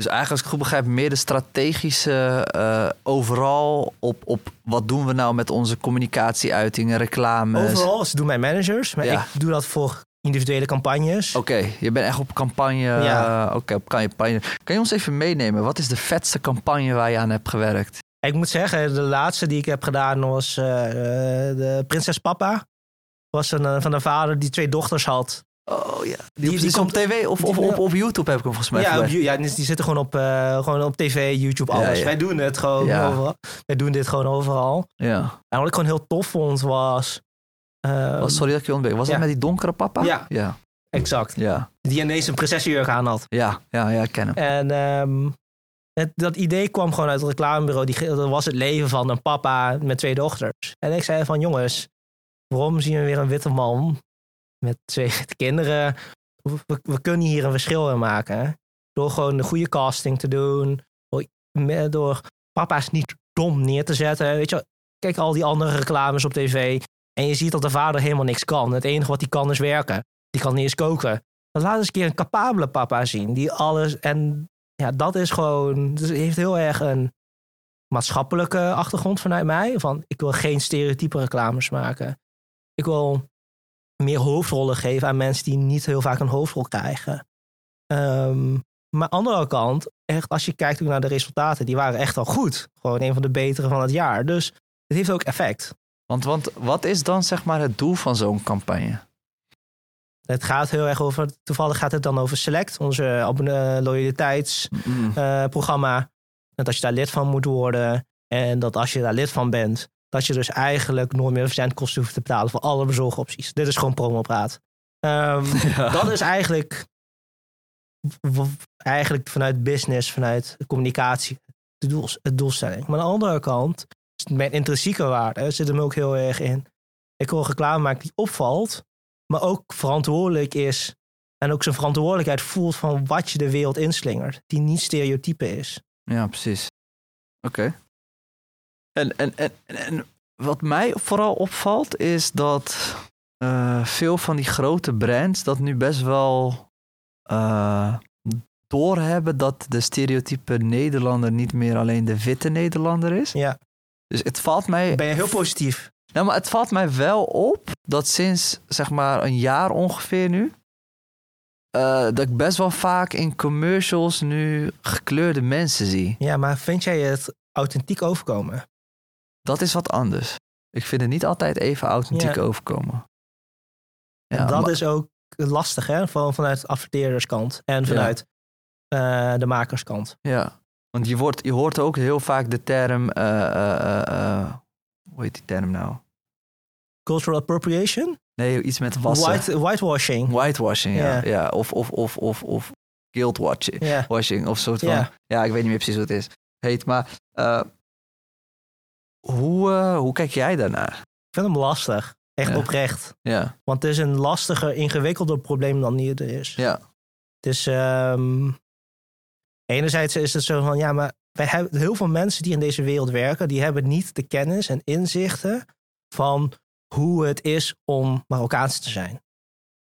Speaker 1: Dus eigenlijk, als ik goed begrijp, meer de strategische eh, overal op, op wat doen we nou met onze communicatieuitingen, reclames.
Speaker 2: Overal, ze doen mijn managers. Maar
Speaker 1: Ja.
Speaker 2: ik doe dat voor individuele campagnes.
Speaker 1: Oké, je bent echt op campagne.
Speaker 2: Ja.
Speaker 1: eh, Oké, op campagne. Kan je ons even meenemen? Wat is de vetste campagne waar je aan hebt gewerkt?
Speaker 2: Ik moet zeggen, de laatste die ik heb gedaan was eh, de Prinses Papa. Was een, van een vader die twee dochters had.
Speaker 1: Oh ja. Die,
Speaker 2: Die-
Speaker 1: op tv of, of op, op YouTube heb ik hem volgens mij
Speaker 2: Ja, op, ja, die die zitten gewoon op, eh, gewoon op tv, YouTube, alles.
Speaker 1: Ja, ja.
Speaker 2: Wij doen het gewoon overal. Wij doen dit gewoon overal.
Speaker 1: Ja.
Speaker 2: En wat ik gewoon heel tof vond was... eh,
Speaker 1: Was, sorry dat ik je ontbeek. Was dat met die donkere papa?
Speaker 2: Ja.
Speaker 1: Ja.
Speaker 2: Exact.
Speaker 1: Ja.
Speaker 2: Die ineens een prinsessenjurk aan had.
Speaker 1: Ja, ja, ja, ik ken hem.
Speaker 2: En ehm, het, dat idee kwam gewoon uit het reclamebureau. Die, dat was het leven van een papa met twee dochters. En ik zei van jongens, waarom zien we weer een witte man met twee kinderen? We, kunnen hier een verschil in maken. Door gewoon een goede casting te doen. Door, door papa's niet dom neer te zetten. Weet je, kijk al die andere reclames op tv. En je ziet dat de vader helemaal niks kan. Het enige wat hij kan is werken. Die kan niet eens koken. Dan laat eens een keer een capabele papa zien. Die alles. En ja, dat is gewoon. Dus heeft heel erg een maatschappelijke achtergrond vanuit mij. Van ik wil geen stereotype reclames maken. Ik wil meer hoofdrollen geven aan mensen die niet heel vaak een hoofdrol krijgen. Ehm, maar aan de andere kant, echt, als je kijkt ook naar de resultaten, die waren echt al goed. Gewoon een van de betere van het jaar. Dus het heeft ook effect.
Speaker 1: Want, want wat is dan zeg maar het doel van zo'n campagne?
Speaker 2: Het gaat heel erg over, toevallig gaat het dan over Select, onze abonne- loyaliteitsprogramma. En dat je daar lid van moet worden. En dat als je daar lid van bent, dat je dus eigenlijk nooit meer verzendkosten hoeft te betalen voor alle bezorgopties. Dit is gewoon promopraat. Ehm Dat is eigenlijk, eigenlijk vanuit business, vanuit communicatie, de doels, het doelstelling. Maar aan de andere kant, mijn intrinsieke waarde zit hem ook heel erg in. Ik wil reclame maken die opvalt, maar ook verantwoordelijk is. En ook zijn verantwoordelijkheid voelt van wat je de wereld inslingert. Die niet stereotype is.
Speaker 1: Ja, precies. Oké. En, en, en- en wat mij vooral opvalt is dat eh, veel van die grote brands dat nu best wel eh, doorhebben dat de stereotype Nederlander niet meer alleen de witte Nederlander is.
Speaker 2: Ja.
Speaker 1: Dus het valt mij.
Speaker 2: Ben je heel positief?
Speaker 1: Nou, maar het valt mij wel op dat sinds zeg maar een jaar ongeveer nu. eh, dat ik best wel vaak in commercials nu gekleurde mensen zie.
Speaker 2: Ja, maar vind jij het authentiek overkomen?
Speaker 1: Dat is wat anders. Ik vind het niet altijd even authentiek
Speaker 2: Ja.
Speaker 1: overkomen.
Speaker 2: en dat
Speaker 1: maar-
Speaker 2: is ook lastig, hè? Van, vanuit de adverteerderskant en vanuit eh, de makerskant.
Speaker 1: Ja, want je, wordt, je hoort ook heel vaak de term... eh, eh, hoe heet die term nou?
Speaker 2: Cultural appropriation?
Speaker 1: Nee, iets met wassen.
Speaker 2: White, whitewashing.
Speaker 1: Whitewashing, ja.
Speaker 2: Ja.
Speaker 1: ja. Of, of, of, of, of.
Speaker 2: Ja.
Speaker 1: Washing, of soort van... Ja.
Speaker 2: Ja.
Speaker 1: ik weet niet meer precies wat het is. Heet, maar... hoe, eh, hoe kijk jij daarnaar?
Speaker 2: Ik vind hem lastig. Echt
Speaker 1: Ja.
Speaker 2: oprecht.
Speaker 1: Ja,
Speaker 2: Want het is een lastiger, ingewikkelder probleem dan die er is.
Speaker 1: ja,
Speaker 2: Dus ehm, enerzijds is het zo van, ja, maar wij hebben heel veel mensen die in deze wereld werken, die hebben niet de kennis en inzichten van hoe het is om Marokkaans te zijn.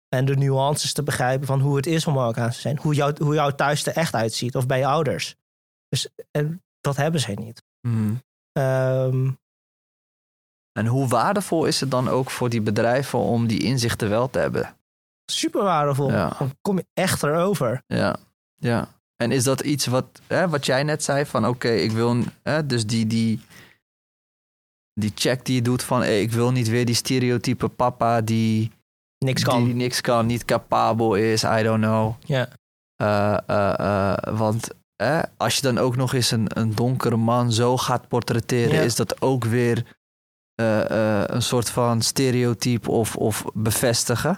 Speaker 2: En de nuances te begrijpen van hoe het is om Marokkaans te zijn. Hoe, jou, hoe jouw thuis er echt uitziet of bij je ouders. Dus en dat hebben zij niet.
Speaker 1: Mhm.
Speaker 2: Ehm,
Speaker 1: En hoe waardevol is het dan ook voor die bedrijven om die inzichten wel te hebben?
Speaker 2: super waardevol.
Speaker 1: Ja.
Speaker 2: Dan kom je echt erover.
Speaker 1: Ja, ja. En is dat iets wat, hè, wat jij net zei van oké, ik wil, hè, dus die, die, die check die je doet van hey, ik wil niet weer die stereotype papa die,
Speaker 2: Niks kan.
Speaker 1: die niks kan, niet capabel is, I don't know.
Speaker 2: Ja.
Speaker 1: Eh, eh, eh, want hè, als je dan ook nog eens een, een donkere man zo gaat portretteren,
Speaker 2: Ja.
Speaker 1: is dat ook weer eh, eh, een soort van stereotype of, of bevestigen.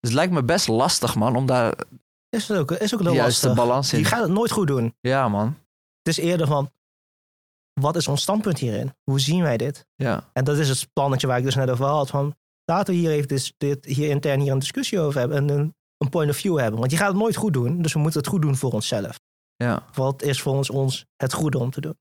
Speaker 1: Dus het lijkt me best lastig, man, om daar
Speaker 2: Is het ook, is ook heel lastig.
Speaker 1: balans in.
Speaker 2: Je gaat het nooit goed doen.
Speaker 1: Ja, man.
Speaker 2: Het is eerder van, wat is ons standpunt hierin? Hoe zien wij dit?
Speaker 1: Ja,
Speaker 2: En dat is het plannetje waar ik dus net over had. Van, laten we hier even dis- dit, hier intern hier een discussie over hebben. En een, een point of view hebben. Want je gaat het nooit goed doen. Dus we moeten het goed doen voor onszelf.
Speaker 1: Ja.
Speaker 2: Wat is voor ons, het goede om te doen?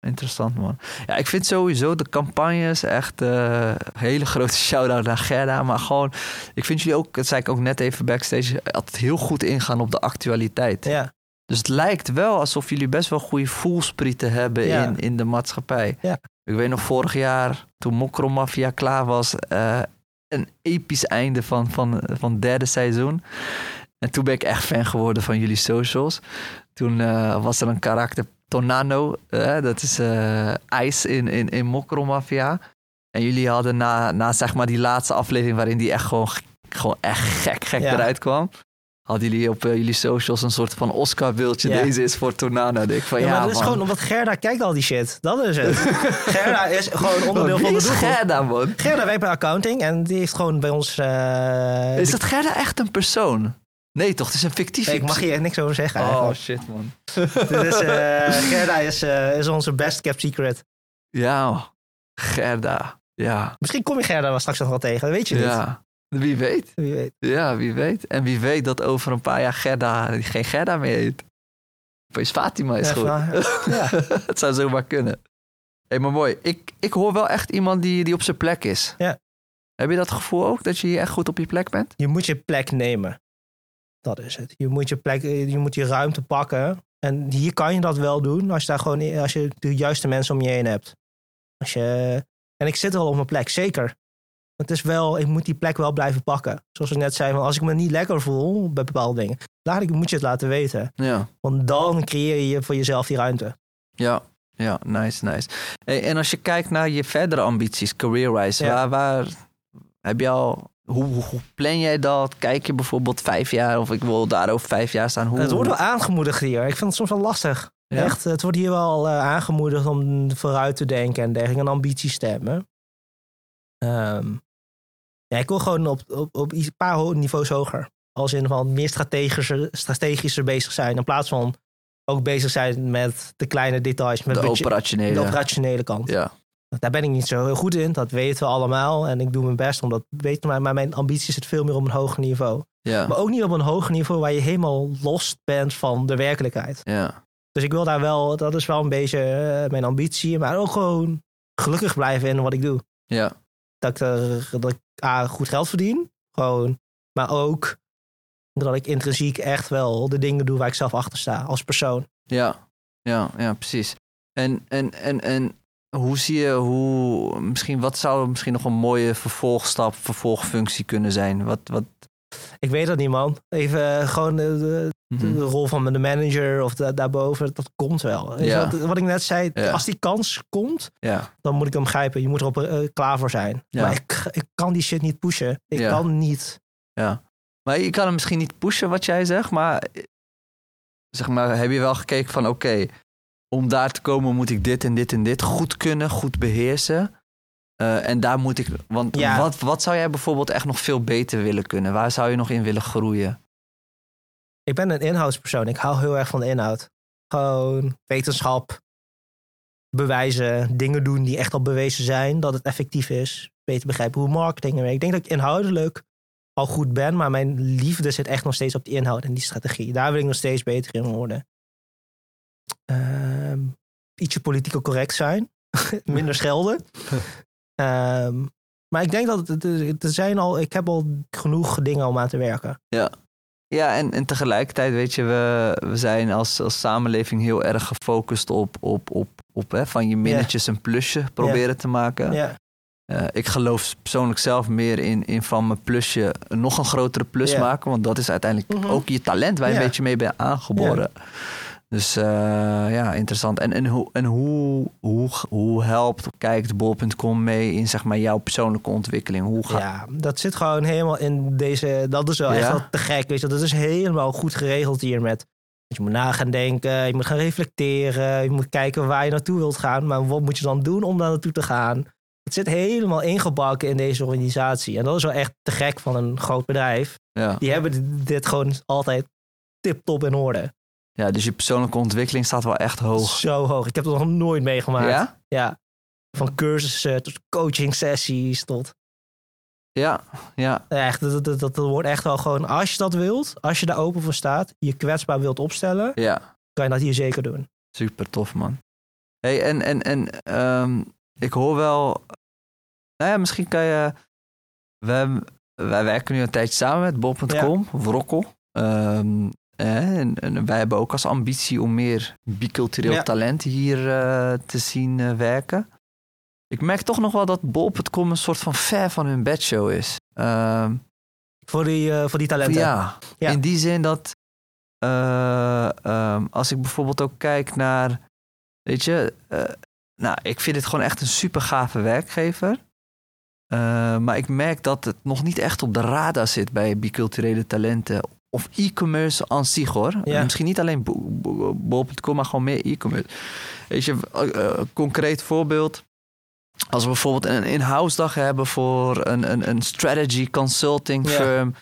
Speaker 1: Interessant, man. Ja, ik vind sowieso de campagnes echt eh hele grote shout-out naar Gerda. Maar gewoon, ik vind jullie ook, dat zei ik ook net even backstage, altijd heel goed ingaan op de actualiteit.
Speaker 2: Ja,
Speaker 1: Dus het lijkt wel alsof jullie best wel goede voelsprieten hebben
Speaker 2: Ja.
Speaker 1: in, in de maatschappij.
Speaker 2: Ja.
Speaker 1: Ik weet nog vorig jaar, toen Mokro Mafia klaar was, eh, een episch einde van, van, van het derde seizoen. En toen ben ik echt fan geworden van jullie socials. Toen eh, was er een karakter, Tornado, eh, dat is eh, ijs in, in, in Mokro Mafia. En jullie hadden na, na zeg maar die laatste aflevering waarin die echt gewoon, gewoon echt gek, gek
Speaker 2: Ja.
Speaker 1: eruit kwam. Hadden jullie op jullie socials een soort van Oscar-beeldje.
Speaker 2: Ja.
Speaker 1: Deze is voor Tornado. Ik van,
Speaker 2: ja,
Speaker 1: ja,
Speaker 2: maar dat is gewoon omdat Gerda kijkt al die shit. Dat is het. Gerda is gewoon onderdeel van de
Speaker 1: is
Speaker 2: doelgroep.
Speaker 1: Gerda, man?
Speaker 2: Gerda werkt bij accounting en die heeft gewoon bij ons...
Speaker 1: Is dat Gerda echt een persoon? Nee, toch? Het is een fictieve...
Speaker 2: Ik mag hier niks over zeggen
Speaker 1: Oh,
Speaker 2: eigenlijk.
Speaker 1: shit, man.
Speaker 2: Dit is, eh, Gerda is, eh, is onze best kept secret.
Speaker 1: Ja, Gerda. Ja,
Speaker 2: Misschien kom je Gerda wel straks nog wel tegen, dat weet je niet.
Speaker 1: ja. Wie weet.
Speaker 2: Wie weet.
Speaker 1: Ja, wie weet. En wie weet dat over een paar jaar Gerda geen Gerda meer heet. Opeens Fatima is
Speaker 2: Ja,
Speaker 1: goed.
Speaker 2: van- ja.
Speaker 1: het zou zomaar kunnen. Hé, maar mooi. Ik, ik hoor wel echt iemand die, die op zijn plek is.
Speaker 2: Ja.
Speaker 1: Heb je dat gevoel ook, dat je hier echt goed op je plek bent?
Speaker 2: Je moet je plek nemen. Dat is het. Je moet je plek, je moet je ruimte pakken. En hier kan je dat wel doen als je daar gewoon, als je de juiste mensen om je heen hebt. Als je, en ik zit wel op mijn plek, zeker. Het is wel, ik moet die plek wel blijven pakken. Zoals ik net zei, van als ik me niet lekker voel bij bepaalde dingen, laat ik, moet je het laten weten.
Speaker 1: Ja.
Speaker 2: Want dan creëer je voor jezelf die ruimte.
Speaker 1: Ja, ja, nice, nice. Hey, en als je kijkt naar je verdere ambities, career-wise,
Speaker 2: Ja.
Speaker 1: waar, waar heb je al... Hoe, plan jij dat? Kijk je bijvoorbeeld vijf jaar of ik wil daar over vijf jaar staan? Hoe,
Speaker 2: Het wordt wel aangemoedigd hier. Ik vind het soms wel lastig.
Speaker 1: Ja?
Speaker 2: Echt, het wordt hier wel eh, aangemoedigd om vooruit te denken en dergelijke. En ambities te hebben. Ehm, ja, ik wil gewoon op, op, op een paar niveaus hoger. Als in van meer strategischer, strategischer bezig zijn. In plaats van ook bezig zijn met de kleine details. Met
Speaker 1: de operationele.
Speaker 2: de operationele kant.
Speaker 1: Ja,
Speaker 2: Daar ben ik niet zo heel goed in. Dat weten we allemaal. En ik doe mijn best om dat te weten. Maar, mijn ambitie zit veel meer op een hoger niveau.
Speaker 1: ja,
Speaker 2: Maar ook niet op een hoger niveau waar je helemaal los bent van de werkelijkheid.
Speaker 1: ja,
Speaker 2: Dus ik wil daar wel, dat is wel een beetje eh, mijn ambitie. Maar ook gewoon gelukkig blijven in wat ik doe.
Speaker 1: ja,
Speaker 2: Dat ik, er, dat ik A, goed geld verdien. Gewoon. Maar ook dat ik intrinsiek echt wel de dingen doe waar ik zelf achter sta als persoon.
Speaker 1: ja, ja, ja, precies. En, en, en, en hoe zie je, hoe, misschien, wat zou misschien nog een mooie vervolgstap, vervolgfunctie kunnen zijn? Wat, wat,
Speaker 2: Ik weet dat niet, man. Even eh, gewoon de, de,
Speaker 1: mhm.
Speaker 2: rol van de manager of da- daarboven, dat komt wel.
Speaker 1: Ja.
Speaker 2: Wat, wat ik net zei,
Speaker 1: Ja.
Speaker 2: als die kans komt,
Speaker 1: ja,
Speaker 2: dan moet ik hem grijpen. Je moet erop eh, klaar voor zijn.
Speaker 1: Ja.
Speaker 2: Maar ik, ik kan die shit niet pushen. Ik kan niet.
Speaker 1: ja. Maar je kan hem misschien niet pushen wat jij zegt, maar zeg maar, heb je wel gekeken van oké, om daar te komen moet ik dit en dit en dit goed kunnen, goed beheersen. Eh, en daar moet ik, want
Speaker 2: Ja.
Speaker 1: wat, wat zou jij bijvoorbeeld echt nog veel beter willen kunnen? Waar zou je nog in willen groeien?
Speaker 2: Ik ben een inhoudspersoon. Ik hou heel erg van de inhoud. Gewoon wetenschap, bewijzen, dingen doen die echt al bewezen zijn dat het effectief is. Beter begrijpen hoe marketing werkt. Ik denk dat ik inhoudelijk al goed ben, maar mijn liefde zit echt nog steeds op die inhoud en die strategie. Daar wil ik nog steeds beter in worden. Ehm, ietsje politiek correct zijn. Minder schelden. Ehm, maar ik denk dat er zijn al, ik heb al genoeg dingen om aan te werken.
Speaker 1: Ja, en, en tegelijkertijd weet je, we, we zijn als, als samenleving heel erg gefocust op, op, op, op hè, van je minnetjes een plusje proberen te maken.
Speaker 2: Ja.
Speaker 1: Eh, ik geloof persoonlijk zelf meer in, in van mijn plusje nog een grotere plus
Speaker 2: Ja.
Speaker 1: maken. Want dat is uiteindelijk
Speaker 2: Mhm.
Speaker 1: ook je talent waar je
Speaker 2: Ja.
Speaker 1: een beetje mee bent aangeboren. Dus eh, ja, interessant. En, en, hoe, en hoe, hoe, hoe helpt, kijkt bol.com mee in zeg maar, jouw persoonlijke ontwikkeling? Hoe gaat
Speaker 2: Ja, dat zit gewoon helemaal in deze. Dat is wel echt wel te gek. Weet je, dat is helemaal goed geregeld hier met. Je moet na gaan denken, je moet gaan reflecteren, je moet kijken waar je naartoe wilt gaan. Maar wat moet je dan doen om daar naartoe te gaan? Het zit helemaal ingebakken in deze organisatie. En dat is wel echt te gek van een groot bedrijf.
Speaker 1: ja.
Speaker 2: Die hebben dit- gewoon altijd tip-top in orde.
Speaker 1: Ja, dus je persoonlijke ontwikkeling staat wel echt hoog.
Speaker 2: Zo hoog. Ik heb dat nog nooit meegemaakt.
Speaker 1: Ja?
Speaker 2: Ja. Van cursussen tot coaching sessies tot
Speaker 1: Ja, ja,
Speaker 2: Echt, dat, dat, dat, dat wordt echt wel gewoon, als je dat wilt, als je daar open voor staat, je kwetsbaar wilt opstellen,
Speaker 1: ja.
Speaker 2: kan je dat hier zeker doen.
Speaker 1: Super tof, man. Hey, en en, en ehm, ik hoor wel... Nou ja, misschien kan je... We, wij werken nu een tijdje samen met Bob.com, of Rokkel. Ehm, eh, en, en wij hebben ook als ambitie om meer bicultureel
Speaker 2: Ja.
Speaker 1: talent hier eh, te zien eh, werken. Ik merk toch nog wel dat Bol.com een soort van ver van hun bedshow is. Ehm,
Speaker 2: Voor die, eh, voor die talenten.
Speaker 1: ja,
Speaker 2: Ja.
Speaker 1: in die zin dat eh, ehm, als ik bijvoorbeeld ook kijk naar, weet je, nou, ik vind het gewoon echt een super gave werkgever. Eh, maar ik merk dat het nog niet echt op de radar zit bij biculturele talenten. Of e-commerce aan zich hoor.
Speaker 2: Ja.
Speaker 1: Misschien niet alleen bo- bo- bol.com, maar gewoon meer e-commerce. Weet je, eh, eh, concreet voorbeeld. Als we bijvoorbeeld een in-house dag hebben voor een, een, een strategy consulting
Speaker 2: Ja.
Speaker 1: firm.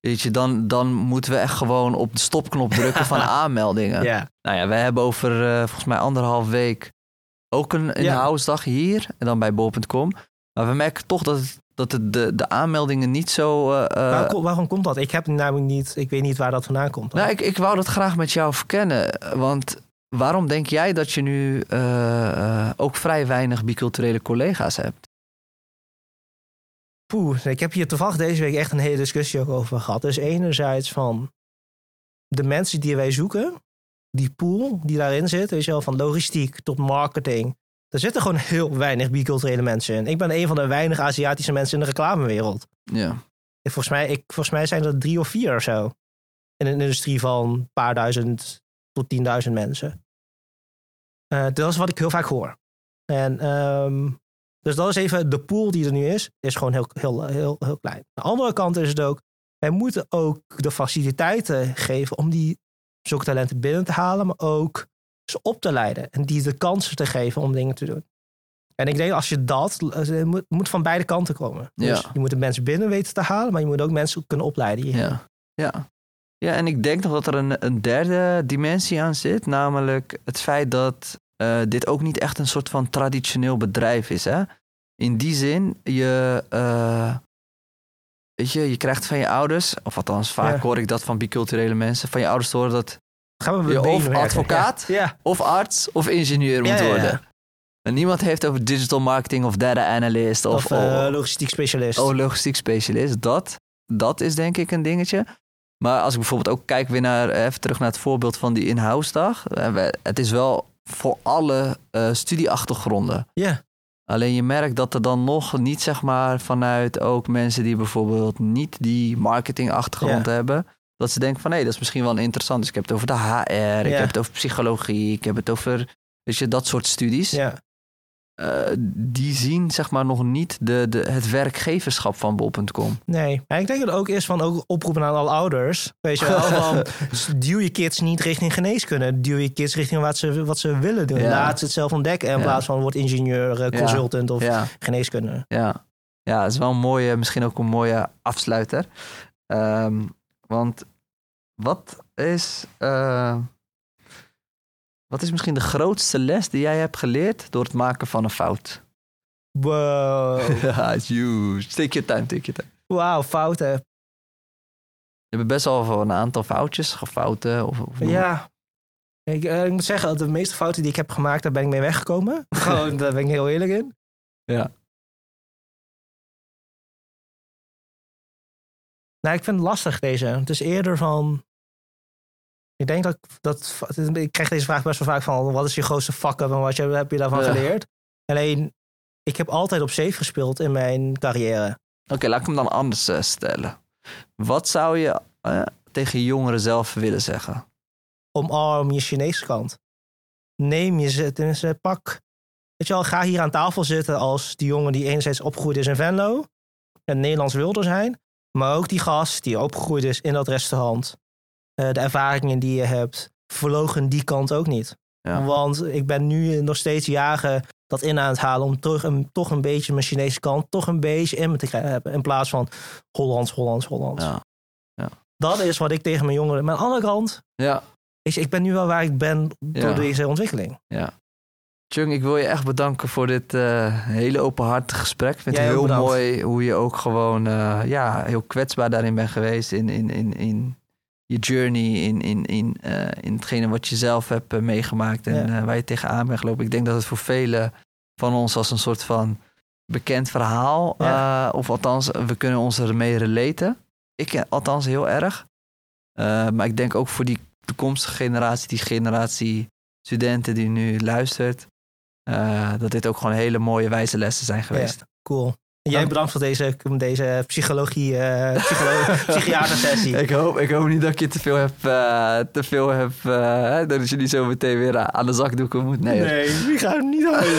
Speaker 1: weet je, dan, dan moeten we echt gewoon op de stopknop drukken van aanmeldingen.
Speaker 2: Ja.
Speaker 1: Nou ja, we hebben over eh, volgens mij anderhalf week ook een in-house dag hier en dan bij bol.com. Maar we merken toch dat, het, dat het de, de aanmeldingen niet zo... eh, eh,
Speaker 2: Waarom, waarom komt dat? Ik heb namelijk niet, ik weet niet waar dat vandaan komt.
Speaker 1: nou, ik, ik wou dat graag met jou verkennen. Want waarom denk jij dat je nu eh, ook vrij weinig biculturele collega's hebt?
Speaker 2: Poeh, ik heb hier toevallig deze week echt een hele discussie ook over gehad. Dus enerzijds van de mensen die wij zoeken, die pool die daarin zit, weet je wel, van logistiek tot marketing. Er zitten gewoon heel weinig biculturele mensen in. Ik ben een van de weinig Aziatische mensen in de reclamewereld.
Speaker 1: Ja,
Speaker 2: Ik, volgens, mij, ik, volgens mij zijn er drie of vier of zo. In een industrie van een paar duizend tot tienduizend mensen. Eh, dat is wat ik heel vaak hoor. En, ehm, dus dat is even de pool die er nu is, is gewoon heel, heel, heel, heel klein. Aan de andere kant is het ook, wij moeten ook de faciliteiten geven om die zulke talenten binnen te halen, maar ook ze op te leiden en die de kansen te geven om dingen te doen. En ik denk als je dat, het moet, van beide kanten komen. Dus
Speaker 1: Ja.
Speaker 2: je moet de mensen binnen weten te halen, maar je moet ook mensen kunnen opleiden
Speaker 1: ja, ja. Ja, en ik denk nog dat er een, een derde dimensie aan zit. Namelijk het feit dat eh, dit ook niet echt een soort van traditioneel bedrijf is. Hè? In die zin, je, eh, weet je, je krijgt van je ouders, of althans vaak
Speaker 2: Ja.
Speaker 1: hoor ik dat van biculturele mensen, van je ouders te horen dat
Speaker 2: Gaan we
Speaker 1: je of advocaat
Speaker 2: Ja.
Speaker 1: of arts of ingenieur moet worden. En niemand heeft over digital marketing of data analyst of,
Speaker 2: Of, eh, logistiek specialist.
Speaker 1: Oh, logistiek specialist. Dat, dat is denk ik een dingetje. Maar als ik bijvoorbeeld ook kijk weer naar, eh, even terug naar het voorbeeld van die in-house dag. Eh, Het is wel voor alle studieachtergronden.
Speaker 2: Ja.
Speaker 1: Alleen je merkt dat er dan nog niet, zeg maar, vanuit ook mensen die bijvoorbeeld niet die marketingachtergrond
Speaker 2: Ja.
Speaker 1: hebben. Dat ze denken van hé, dat is misschien wel interessant. Dus ik heb het over de HR, ik heb het over psychologie, ik heb het over, weet je, dat soort studies.
Speaker 2: ja.
Speaker 1: Eh, die zien zeg maar nog niet de, de, het werkgeverschap van bol.com.
Speaker 2: Nee, maar ik denk dat het ook is van ook oproepen aan alle ouders. Weet je wel, van duw je kids niet richting geneeskunde. Duw je kids richting wat ze, wat ze willen doen.
Speaker 1: Ja.
Speaker 2: Laat ze het zelf ontdekken in
Speaker 1: Ja.
Speaker 2: plaats van word ingenieur, eh,
Speaker 1: Ja.
Speaker 2: consultant of
Speaker 1: Ja,
Speaker 2: geneeskunde.
Speaker 1: ja. ja, het is wel een mooie, misschien ook een mooie afsluiter. Ehm, want wat is, eh, wat is misschien de grootste les die jij hebt geleerd door het maken van een fout?
Speaker 2: Wow.
Speaker 1: Ja, it's huge. Take your time, take your time.
Speaker 2: Wauw, fouten.
Speaker 1: Je hebt best wel een aantal foutjes, gefouten. Of, of
Speaker 2: Ja. Ik, eh, ik moet zeggen, dat de meeste fouten die ik heb gemaakt, daar ben ik mee weggekomen. Gewoon, daar ben ik heel eerlijk in.
Speaker 1: Ja.
Speaker 2: Nou, ik vind het lastig deze. Het is eerder van. Ik denk dat, ik- dat ik krijg deze vraag best wel vaak van wat is je grootste fuck up en wat heb je daarvan
Speaker 1: Ja.
Speaker 2: geleerd? Alleen, ik heb altijd op safe gespeeld in mijn carrière.
Speaker 1: Oké, laat ik hem dan anders eh, stellen. Wat zou je eh, tegen jongeren zelf willen zeggen?
Speaker 2: Omarm je Chinese kant. Neem je ze, tenminste, pak. Weet je wel, ga hier aan tafel zitten als die jongen die enerzijds opgegroeid is in Venlo. En Nederlands wilde zijn. Maar ook die gast die opgegroeid is in dat restaurant. Eh, de ervaringen die je hebt. Verlogen die kant ook niet.
Speaker 1: Ja.
Speaker 2: Want ik ben nu nog steeds jagen dat in aan het halen om terug een, toch een beetje mijn Chinese kant toch een beetje in me te krijgen. In plaats van Hollands, Hollands, Hollands.
Speaker 1: Ja.
Speaker 2: Dat is wat ik tegen mijn jongeren. Maar aan de andere kant,
Speaker 1: Ja,
Speaker 2: ik, ik ben nu wel waar ik ben door
Speaker 1: Ja.
Speaker 2: deze ontwikkeling.
Speaker 1: Chung, ik wil je echt bedanken voor dit eh, hele openhartige gesprek. Ik vind
Speaker 2: Jij
Speaker 1: het heel
Speaker 2: bedankt.
Speaker 1: mooi hoe je ook gewoon eh, ja, heel kwetsbaar daarin bent geweest. In, in, in, in je journey, in, in, in, eh, in hetgene wat je zelf hebt meegemaakt en
Speaker 2: Ja.
Speaker 1: waar je tegenaan bent gelopen. Ik denk dat het voor velen van ons als een soort van bekend verhaal,
Speaker 2: Ja.
Speaker 1: of althans, we kunnen ons ermee relaten. Ik althans heel erg. Maar ik denk ook voor die toekomstige generatie, die generatie studenten die nu luistert, dat dit ook gewoon hele mooie wijze lessen zijn geweest.
Speaker 2: Cool. En jij
Speaker 1: Dank.
Speaker 2: bedankt voor deze, deze psychologie, eh psycholo sessie.
Speaker 1: Ik hoop, ik hoop niet dat ik je te veel heb, eh, te veel heb eh, dat je niet zo meteen weer aan- de zakdoeken moet. Nee,
Speaker 2: nee, die gaan hem niet houden.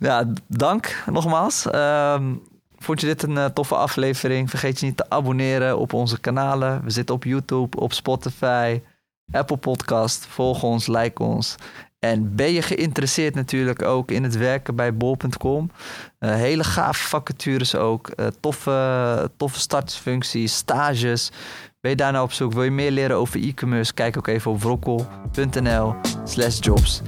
Speaker 1: ja, dank nogmaals. Ehm, vond je dit een eh, toffe aflevering? Vergeet je niet te abonneren op onze kanalen. We zitten op YouTube, op Spotify, Apple Podcast. Volg ons, like ons. En ben je geïnteresseerd natuurlijk ook in het werken bij bol.com? Uh, hele gave vacatures ook. Uh, toffe, toffe startsfuncties, stages. Ben je daar nou op zoek? Wil je meer leren over e-commerce? Kijk ook even op wrokkel.nl slash jobs.